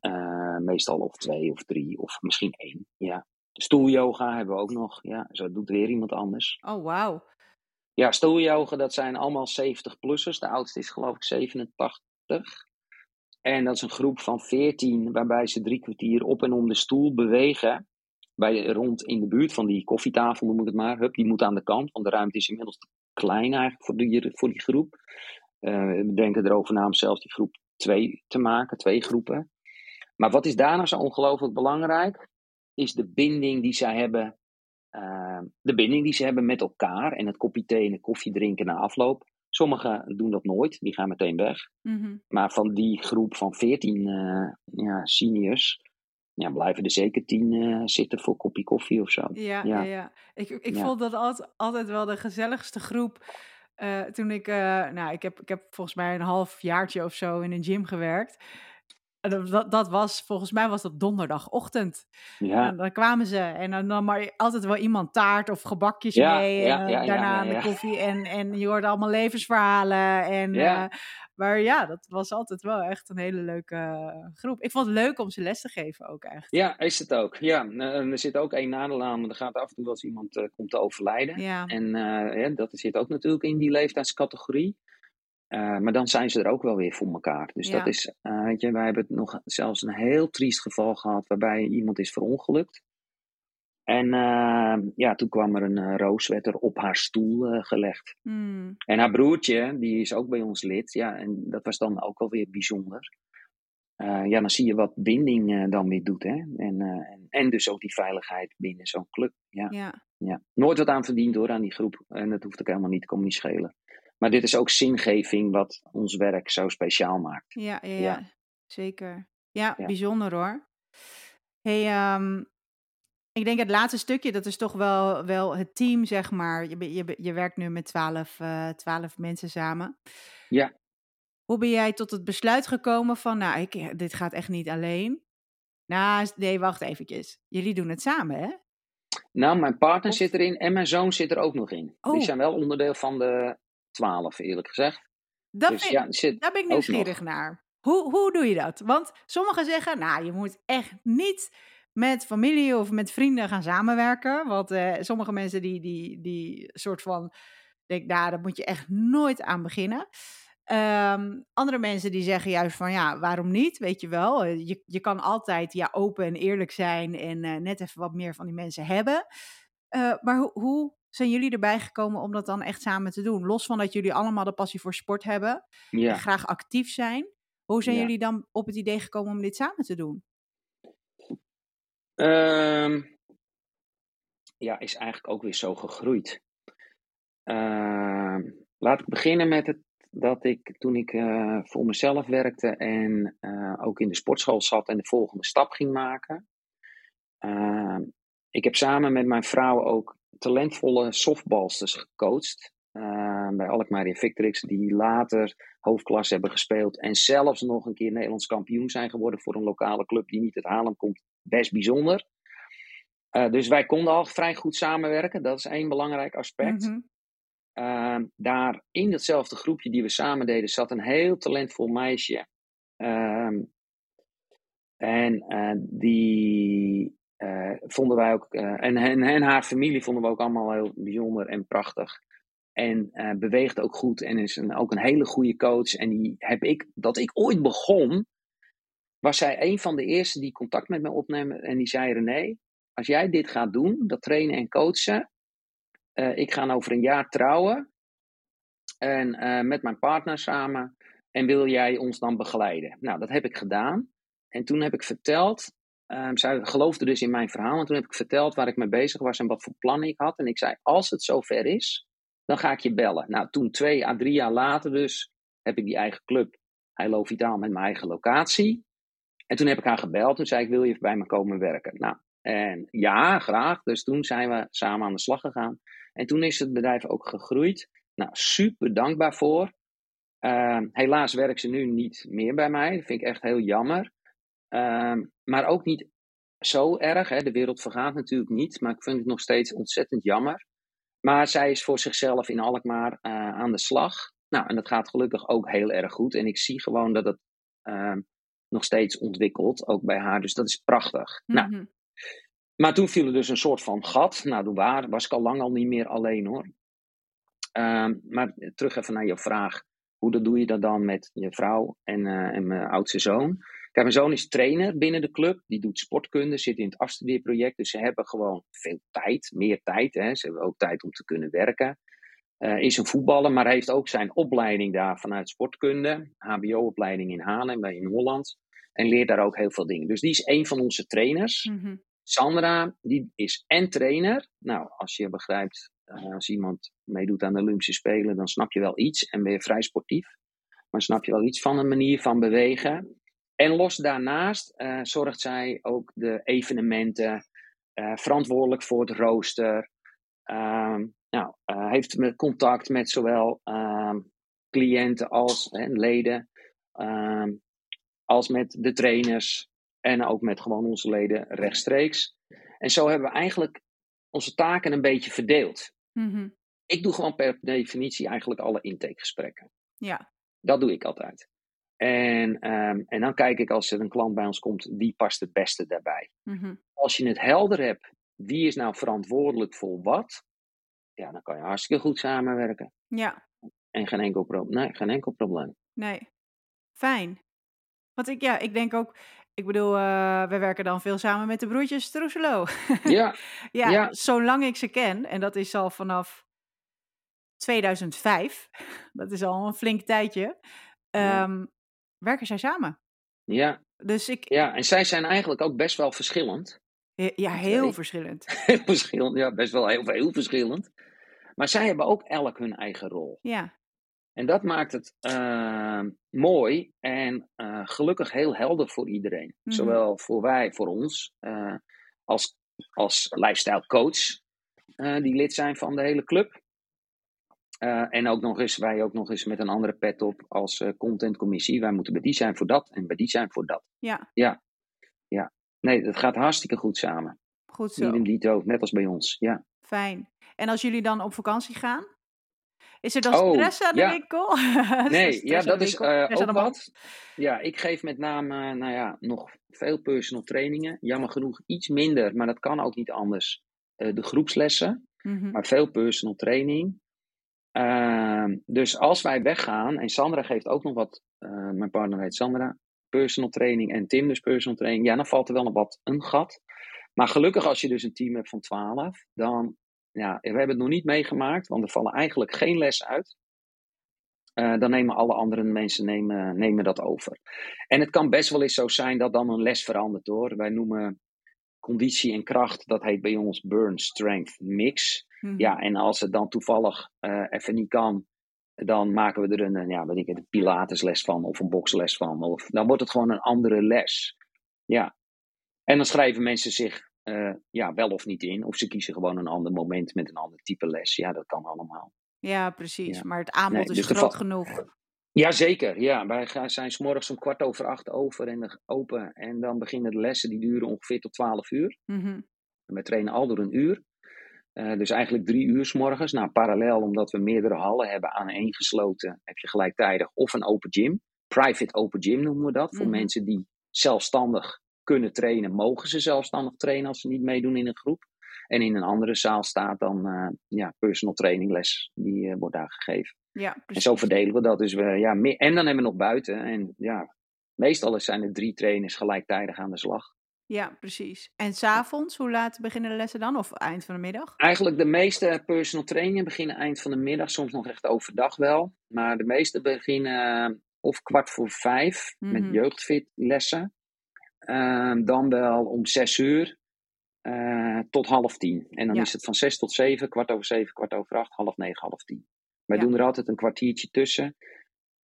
meestal of twee of drie of misschien één. Ja. Stoelyoga hebben we ook nog. Ja, zo doet weer iemand anders. Oh, wauw. Ja, stoelyoga, dat zijn allemaal 70-plussers. De oudste is geloof ik 87. En dat is een groep van 14 waarbij ze drie kwartier op en om de stoel bewegen. Bij, rond in de buurt van die koffietafel noem ik het maar. Hup, die moet aan de kant, want de ruimte is inmiddels te klein eigenlijk voor die, voor die groep. Eh, we denken erover na om zelfs die groep twee te maken, twee groepen. Maar wat is daarna zo ongelooflijk belangrijk? Is de binding die zij hebben uh, de binding die ze hebben met elkaar en het kopje thee en koffie drinken na afloop. Sommigen doen dat nooit, die gaan meteen weg. Mhm. Maar van die groep van 14 uh, ja, seniors, ja, blijven er zeker 10 uh, zitten voor een kopje koffie of zo. Ja, ja. ja. Ik, ik ja. vond dat altijd, altijd wel de gezelligste groep. Uh, toen ik, uh, nou, ik heb, ik heb volgens mij een half jaartje of zo in een gym gewerkt. Dat, dat was, volgens mij was dat donderdagochtend. Ja. En dan kwamen ze en dan nam maar altijd wel iemand taart of gebakjes Ja, mee. ja, en eh, ja, daarna aan de koffie. En, en je hoorde allemaal levensverhalen. En, eh, maar ja, dat was altijd wel echt een hele leuke eh, groep. Ik vond het leuk om ze les te geven ook echt. Ja, is het ook. Ja, en er zit ook één nadeel aan, want er gaat af en toe eens iemand komt te overlijden. Ja, En dat zit ook natuurlijk in die leeftijdscategorie. Eh, maar dan zijn ze er ook wel weer voor elkaar. Dus Ja. dat is, eh, weet je, wij hebben het nog zelfs een heel triest geval gehad waarbij iemand is verongelukt. En eh, ja, toen kwam er een eh, roos, werd er op haar stoel gelegd. Hmm. En haar broertje, die is ook bij ons lid. Ja, en dat was dan ook wel weer bijzonder. Ja, dan zie je wat binding dan weer doet. Hè? En, en, en dus ook die veiligheid binnen zo'n club. Ja, ja. ja. Nooit wat aan verdiend hoor, aan die groep. En dat hoeft ook helemaal niet, kan me niet schelen. Maar dit is ook zingeving wat ons werk zo speciaal maakt. Ja, ja, Ja. ja, zeker. Ja, Ja. bijzonder hoor. Hey, ehm, ik denk het laatste stukje, dat is toch wel, wel het team, zeg maar. Je, je, je werkt nu met twaalf twaalf mensen samen. Ja. Hoe ben jij tot het besluit gekomen van, nou, ik, dit gaat echt niet alleen? Nou, nee, wacht eventjes. Jullie doen het samen, hè? Nou, mijn partner Of- zit erin en mijn zoon zit er ook nog in. Oh. Die zijn wel onderdeel van de twaalf, eerlijk gezegd. Dat dus vind- ja, zit Daar ben ik nieuwsgierig naar. Hoe, hoe doe je dat? Want sommigen zeggen, nou, je moet echt niet met familie of met vrienden gaan samenwerken. Want eh, sommige mensen die, die, die soort van, denk, nou, daar moet je echt nooit aan beginnen. Ehm, andere mensen die zeggen juist van, ja, waarom niet? Weet je wel, Eh, je, je kan altijd ja, open en eerlijk zijn en eh, net even wat meer van die mensen hebben. Maar hoe, hoe zijn jullie erbij gekomen om dat dan echt samen te doen? Los van dat jullie allemaal de passie voor sport hebben Ja. en graag actief zijn. Hoe zijn Ja. jullie dan op het idee gekomen om dit samen te doen? Ehm, ja, is eigenlijk ook weer zo gegroeid. Ehm, laat ik beginnen met het, dat ik toen ik eh, voor mezelf werkte en eh, ook in de sportschool zat en de volgende stap ging maken. Ehm, ik heb samen met mijn vrouw ook talentvolle softballsters gecoacht. eh, bij Alkmaar in Victrix, die later hoofdklasse hebben gespeeld. En zelfs nog een keer Nederlands kampioen zijn geworden voor een lokale club die niet uit Haarlem komt. Best bijzonder. Eh, dus wij konden al vrij goed samenwerken. Dat is één belangrijk aspect. Mhm. Ehm, daar in datzelfde groepje die we samen deden, zat een heel talentvol meisje. Ehm, en eh, die eh, vonden wij ook, eh, en, en, haar familie vonden we ook allemaal heel bijzonder en prachtig. En eh, beweegt ook goed en is een, ook een hele goede coach. En die heb ik, dat ik ooit begon, was zij een van de eerste die contact met me opnemen. En die zei: René, als jij dit gaat doen, dat trainen en coachen. ik ga over een jaar trouwen. En met mijn partner samen. En wil jij ons dan begeleiden? Nou, dat heb ik gedaan. En toen heb ik verteld. Ehm, zij geloofde dus in mijn verhaal. En toen heb ik verteld waar ik mee bezig was en wat voor plannen ik had. En ik zei: Als het zover is, dan ga ik je bellen. Nou, toen twee à drie jaar later, dus heb ik die eigen club. Heilo Vitaal met mijn eigen locatie. En toen heb ik haar gebeld. Toen zei ik: Wil je bij me komen werken? Nou, en ja, graag. Dus toen zijn we samen aan de slag gegaan. En toen is het bedrijf ook gegroeid. Nou, super dankbaar voor. Ehm, helaas werkt ze nu niet meer bij mij. Dat vind ik echt heel jammer. Ehm, maar ook niet zo erg. Hè. De wereld vergaat natuurlijk niet. Maar ik vind het nog steeds ontzettend jammer. Maar zij is voor zichzelf in Alkmaar eh, aan de slag. Nou, en dat gaat gelukkig ook heel erg goed. En ik zie gewoon dat het ehm, nog steeds ontwikkelt. Ook bij haar. Dus dat is prachtig. Nou, Mhm. maar toen viel er dus een soort van gat. Nou, toen waar, was ik al lang al niet meer alleen hoor. Ehm, maar terug even naar je vraag. Hoe dat doe je dat dan met je vrouw en, eh, en mijn oudste zoon? Kijk, mijn zoon is trainer binnen de club. Die doet sportkunde, zit in het afstudeerproject. Dus ze hebben gewoon veel tijd, meer tijd. Hè. Ze hebben ook tijd om te kunnen werken. Eh, is een voetballer, maar heeft ook zijn opleiding daar vanuit sportkunde. HBO-opleiding in Haarlem, bij in Holland. En leert daar ook heel veel dingen. Dus die is een van onze trainers. Mhm. Sandra, die is en trainer. Nou, als je begrijpt, eh, als iemand meedoet aan de Olympische Spelen, dan snap je wel iets en ben je vrij sportief. Maar snap je wel iets van een manier van bewegen. En los daarnaast eh, zorgt zij ook de evenementen, eh, verantwoordelijk voor het rooster. Ehm, nou, eh, heeft met contact met zowel ehm, cliënten als hè, leden. Ehm, als met de trainers en ook met gewoon onze leden rechtstreeks. En zo hebben we eigenlijk onze taken een beetje verdeeld. Mhm. Ik doe gewoon per definitie eigenlijk alle intakegesprekken. Ja. Dat doe ik altijd. En, ehm, en dan kijk ik als er een klant bij ons komt, wie past het beste daarbij. Mhm. Als je het helder hebt, wie is nou verantwoordelijk voor wat, ja, dan kan je hartstikke goed samenwerken. Ja. En geen enkel, pro nee, geen enkel probleem. Nee. Fijn. Want ik, ja, ik denk ook, ik bedoel, uh, we werken dan veel samen met de broertjes Troeselo. Ja, ja, ja. zolang ik ze ken, en dat is al vanaf 2005, dat is al een flink tijdje, Ja. Werken zij samen. ja, Dus ik, ja. En zij zijn eigenlijk ook best wel verschillend. ja, heel verschillend. Heel verschillend, ja, best wel heel, heel verschillend. Maar zij hebben ook elk hun eigen rol. Ja, En dat maakt het eh, mooi en eh, gelukkig heel helder voor iedereen. Mhm. Zowel voor wij, voor ons, eh, als, als lifestyle coach, die lid zijn van de hele club. Eh, en ook nog eens, wij ook nog eens met een andere pet op als eh, contentcommissie. Wij moeten bij die zijn voor dat en bij die zijn voor dat. ja, Nee, dat gaat hartstikke goed samen. goed zo. Idem dito, net als bij ons. Ja. Fijn. En als jullie dan op vakantie gaan? Is er dan Oh, stress aan de ja. winkel? Nee, ja, dat is aan ook wat. Ja, ik geef met name, nou ja, nog veel personal trainingen. Jammer genoeg iets minder, maar dat kan ook niet anders. de groepslessen, Mhm. maar veel personal training. Ehm, dus als wij weggaan, en Sandra geeft ook nog wat, eh, mijn partner heet Sandra, personal training en Tim dus personal training. Ja, dan valt er wel nog wat een gat. Maar gelukkig als je dus een team hebt van 12, dan, ja, we hebben het nog niet meegemaakt, want er vallen eigenlijk geen lessen uit. Eh, dan nemen alle andere mensen nemen, nemen dat over. En het kan best wel eens zo zijn dat dan een les verandert hoor. Wij noemen conditie en kracht, dat heet bij ons burn strength mix. Mhm. Ja, en als het dan toevallig eh, even niet kan, dan maken we er een, eh, ja, weet ik, het, een pilatesles van of een boksles van. Of, dan wordt het gewoon een andere les. Ja. En dan schrijven mensen zich eh, ja, wel of niet in. Of ze kiezen gewoon een ander moment met een ander type les. Ja, dat kan allemaal. Ja, precies. Ja. Maar het aanbod Nee, is dus groot genoeg. Jazeker, ja. Wij zijn s morgens om kwart over acht over en open. En dan beginnen de lessen, die duren ongeveer tot twaalf uur. Mhm. En wij trainen al door een uur. Eh, dus eigenlijk drie uur s morgens. Nou, parallel, omdat we meerdere hallen hebben aaneengesloten, heb je gelijktijdig of een open gym. Private open gym noemen we dat. Voor Mhm. mensen die zelfstandig kunnen trainen, mogen ze zelfstandig trainen als ze niet meedoen in een groep. En in een andere zaal staat dan eh, ja, personal training les. Die eh, wordt daar gegeven. Ja, En zo verdelen we dat. Dus we, ja, meer, en dan hebben we nog buiten. En ja, meestal zijn er drie trainers gelijktijdig aan de slag. Ja, precies. En s'avonds, hoe laat beginnen de lessen dan? Of eind van de middag? Eigenlijk de meeste personal trainingen beginnen eind van de middag, soms nog echt overdag wel. Maar de meeste beginnen eh, of kwart voor vijf Mhm. met jeugdfit lessen. Ehm, dan wel om zes uur eh, tot half tien. En dan Ja. is het van zes tot zeven, kwart over zeven, kwart over acht, half negen, half tien. Wij Ja. doen er altijd een kwartiertje tussen.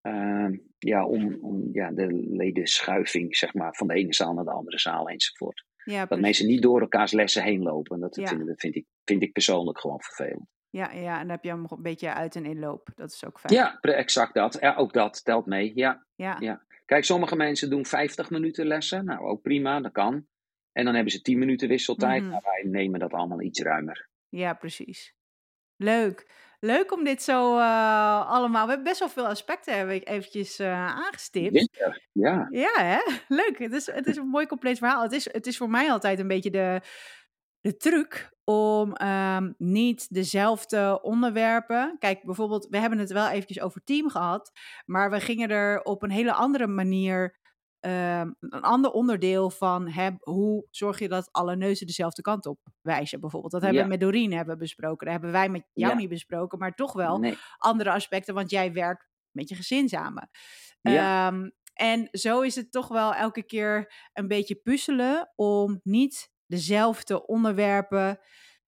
Ehm, ja, om, om ja, de ledenschuiving zeg maar, van de ene zaal naar de andere zaal enzovoort. Ja, Dat mensen niet door elkaars lessen heen lopen. Dat, Ja. vind, dat vind, ik, vind ik persoonlijk gewoon vervelend. Ja, ja, en dan heb je hem een beetje uit- en inloop. Dat is ook fijn. Ja, exact dat. Ja, ook dat telt mee. Ja. Ja, Ja. Kijk, sommige mensen doen 50 minuten lessen. Nou, ook prima, dat kan. En dan hebben ze 10 minuten wisseltijd. Nou, wij nemen dat allemaal iets ruimer. ja, precies. Leuk. Leuk om dit zo eh, allemaal... We hebben best wel veel aspecten hebben we eventjes eh, aangestipt. Zeker. Ja, Ja, hè? Leuk. Het is, het is een mooi compleet verhaal. Het is, het is voor mij altijd een beetje de, de truc om ehm, niet dezelfde onderwerpen. Kijk, bijvoorbeeld, we hebben het wel eventjes over team gehad, maar we gingen er op een hele andere manier. Ehm, een ander onderdeel van hè, hoe zorg je dat alle neuzen dezelfde kant op wijzen, bijvoorbeeld. Dat hebben Ja. we met Doreen hebben besproken. Dat hebben wij met jou Ja. niet besproken, maar toch wel nee. andere aspecten, want jij werkt met je gezin samen. Ja. Ehm, en zo is het toch wel elke keer een beetje puzzelen om niet dezelfde onderwerpen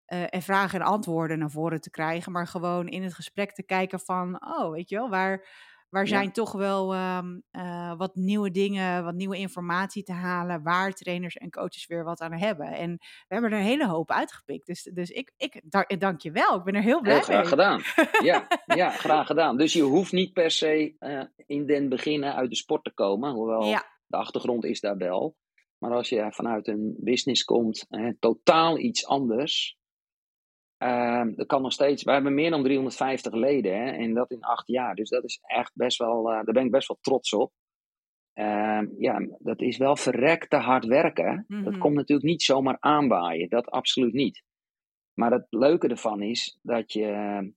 eh, en vragen en antwoorden naar voren te krijgen, maar gewoon in het gesprek te kijken van, oh, weet je wel, waar, waar Ja. zijn toch wel ehm, eh, wat nieuwe dingen, wat nieuwe informatie te halen, waar trainers en coaches weer wat aan hebben. En we hebben er een hele hoop uitgepikt. Dus, dus ik, ik dank, dank je wel. Ik ben er heel blij Heel graag mee. gedaan. Ja, ja, graag gedaan. Dus je hoeft niet per se eh, in den beginnen uit de sport te komen. Hoewel Ja, de achtergrond is daar wel. Maar als je vanuit een business komt, totaal iets anders. Uh, dat kan nog steeds. We hebben meer dan 350 leden hè, en dat in acht jaar. Dus dat is echt best wel, uh, daar ben ik best wel trots op. Uh, ja, dat is wel verrekte hard werken. Mm -hmm. Dat komt natuurlijk niet zomaar aanwaaien. Dat absoluut niet. Maar het leuke ervan is dat je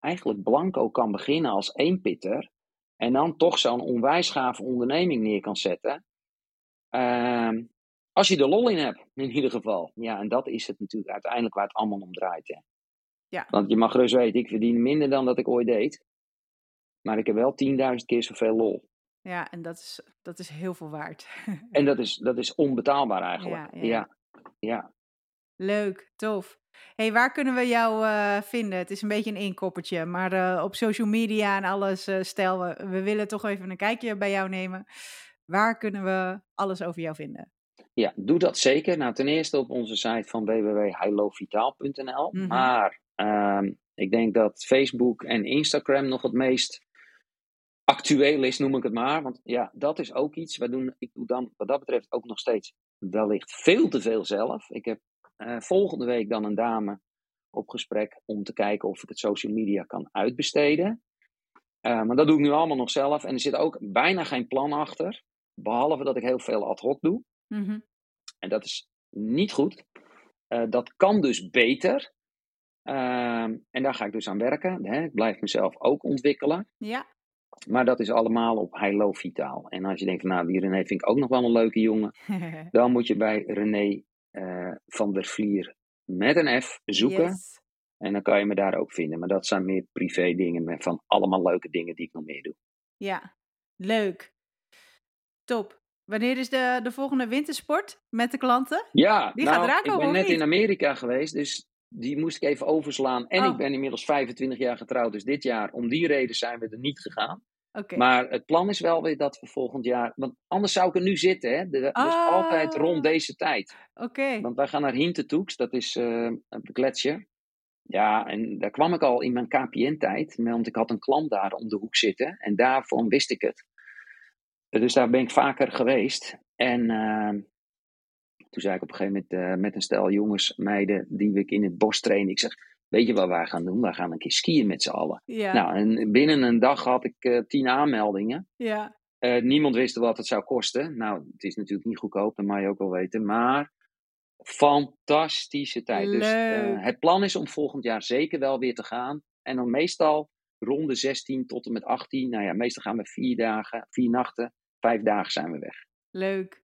eigenlijk blanco kan beginnen als eenpitter. En dan toch zo'n onwijs gave onderneming neer kan zetten. Uh, als je er lol in hebt, in ieder geval. Ja, en dat is het natuurlijk uiteindelijk waar het allemaal om draait. Hè. Ja. Want je mag gerust weten, ik verdien minder dan dat ik ooit deed. Maar ik heb wel 10.000 keer zoveel lol. Ja, en dat is, dat is heel veel waard. en dat is, dat is onbetaalbaar eigenlijk. Ja, ja. ja. ja. Leuk, tof. hey, waar kunnen we jou uh, vinden? Het is een beetje een inkoppertje, maar uh, op social media en alles, uh, stel we, we willen toch even een kijkje bij jou nemen. Waar kunnen we alles over jou vinden? Ja, doe dat zeker. Nou, ten eerste op onze site van www.heilofvitaal.nl. Mm -hmm. Maar uh, ik denk dat Facebook en Instagram nog het meest actueel is, noem ik het maar. Want ja, dat is ook iets. We doen, ik doe dan wat dat betreft ook nog steeds wellicht veel te veel zelf. Ik heb uh, volgende week dan een dame op gesprek om te kijken of ik het social media kan uitbesteden. Uh, maar dat doe ik nu allemaal nog zelf. En er zit ook bijna geen plan achter. Behalve dat ik heel veel ad hoc doe. Mm -hmm. En dat is niet goed. Uh, dat kan dus beter. Uh, en daar ga ik dus aan werken. Hè. Ik blijf mezelf ook ontwikkelen. Ja. Maar dat is allemaal op Heilo Vitaal. En als je denkt van nou, die René vind ik ook nog wel een leuke jongen. dan moet je bij René uh, van der Vlier met een F zoeken. Yes. En dan kan je me daar ook vinden. Maar dat zijn meer privé dingen van allemaal leuke dingen die ik nog meer doe. Ja, leuk. Top. Wanneer is de, de volgende wintersport met de klanten? Ja, die nou, gaat ik ben net niet? in Amerika geweest, dus die moest ik even overslaan. En Oh. ik ben inmiddels 25 jaar getrouwd, dus dit jaar, om die reden zijn we er niet gegaan. Oké. Maar het plan is wel weer dat we volgend jaar, want anders zou ik er nu zitten, hè. De, Dat is Oh. altijd rond deze tijd. Oké. Want wij gaan naar Hintertoeks, dat is eh, op de gletsjer. Ja, en daar kwam ik al in mijn KPN-tijd, want ik had een klant daar om de hoek zitten. En daarvan wist ik het. Dus daar ben ik vaker geweest. En uh, toen zei ik op een gegeven moment uh, met een stel jongens, meiden, die ik in het bos trainen. Ik zeg, weet je wat wij gaan doen? Wij gaan een keer skiën met z'n allen. Ja. Nou, en binnen een dag had ik uh, tien aanmeldingen. ja. niemand wist wat het zou kosten. Nou, het is natuurlijk niet goedkoop, dat mag je ook wel weten. Maar fantastische tijd. Dus het plan is om volgend jaar zeker wel weer te gaan. En dan meestal ronde 16 tot en met 18. Nou ja, meestal gaan we vier dagen, vier nachten, vijf dagen zijn we weg. Leuk.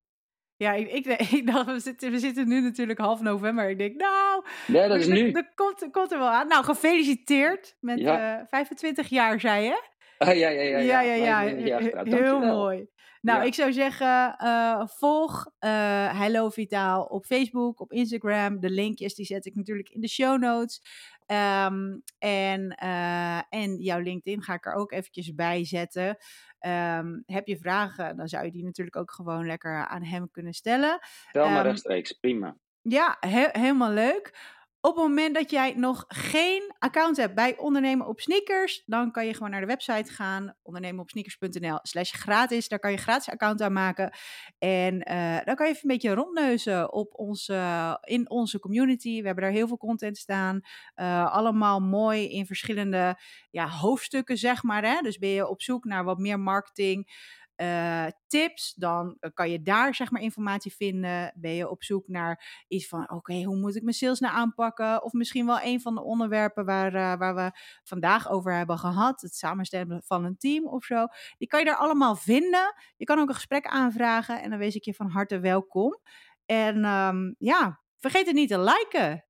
Ja, ik, ik, ik dacht, we zitten, we zitten nu natuurlijk half november. Ik denk, nou, Ja, dat is nu. er komt, komt er wel aan. Nou, gefeliciteerd met Ja. eh 25 jaar, zei je? Ah, ja, ja, ja. ja, ja. ja. 25 jaar He- getrouwd. Heel mooi. Nou, ik zou zeggen, eh, volg eh Hello Vitaal op Facebook, op Instagram. De linkjes die zet ik natuurlijk in de show notes. Ehm, en, eh, en jouw LinkedIn ga ik er ook eventjes bij zetten. Ehm, heb je vragen, dan zou je die natuurlijk ook gewoon lekker aan hem kunnen stellen. Tel maar Ehm, rechtstreeks, prima. Ja, he- helemaal leuk. Op het moment dat jij nog geen account hebt bij Ondernemen op Sneakers, dan kan je gewoon naar de website gaan, ondernemenopsneakers.nl slash gratis. Daar kan je gratis account aanmaken. En eh, dan kan je even een beetje rondneuzen op onze, in onze community. We hebben daar heel veel content staan. Eh, allemaal mooi in verschillende ja, hoofdstukken, zeg maar. Hè? Dus ben je op zoek naar wat meer marketing eh, tips, dan eh, kan je daar zeg maar informatie vinden. Ben je op zoek naar iets van, oké, hoe moet ik mijn sales nou aanpakken? Of misschien wel een van de onderwerpen waar, eh, waar we vandaag over hebben gehad, het samenstellen van een team of zo. Die kan je daar allemaal vinden. Je kan ook een gesprek aanvragen en dan wees ik je van harte welkom. En ehm, ja, vergeet het niet te liken.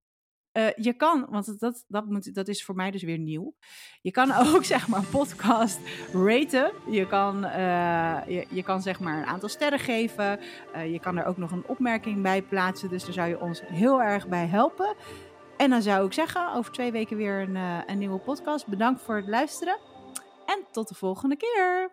Eh, je kan, want dat- dat, moet, dat is voor mij dus weer nieuw. Je kan ook zeg maar een podcast raten. Je kan, eh, je, kan zeg maar een aantal sterren geven. Eh, je kan er ook nog een opmerking bij plaatsen. Dus daar zou je ons heel erg bij helpen. En dan zou ik zeggen, over twee weken weer een, een nieuwe podcast. Bedankt voor het luisteren. En tot de volgende keer.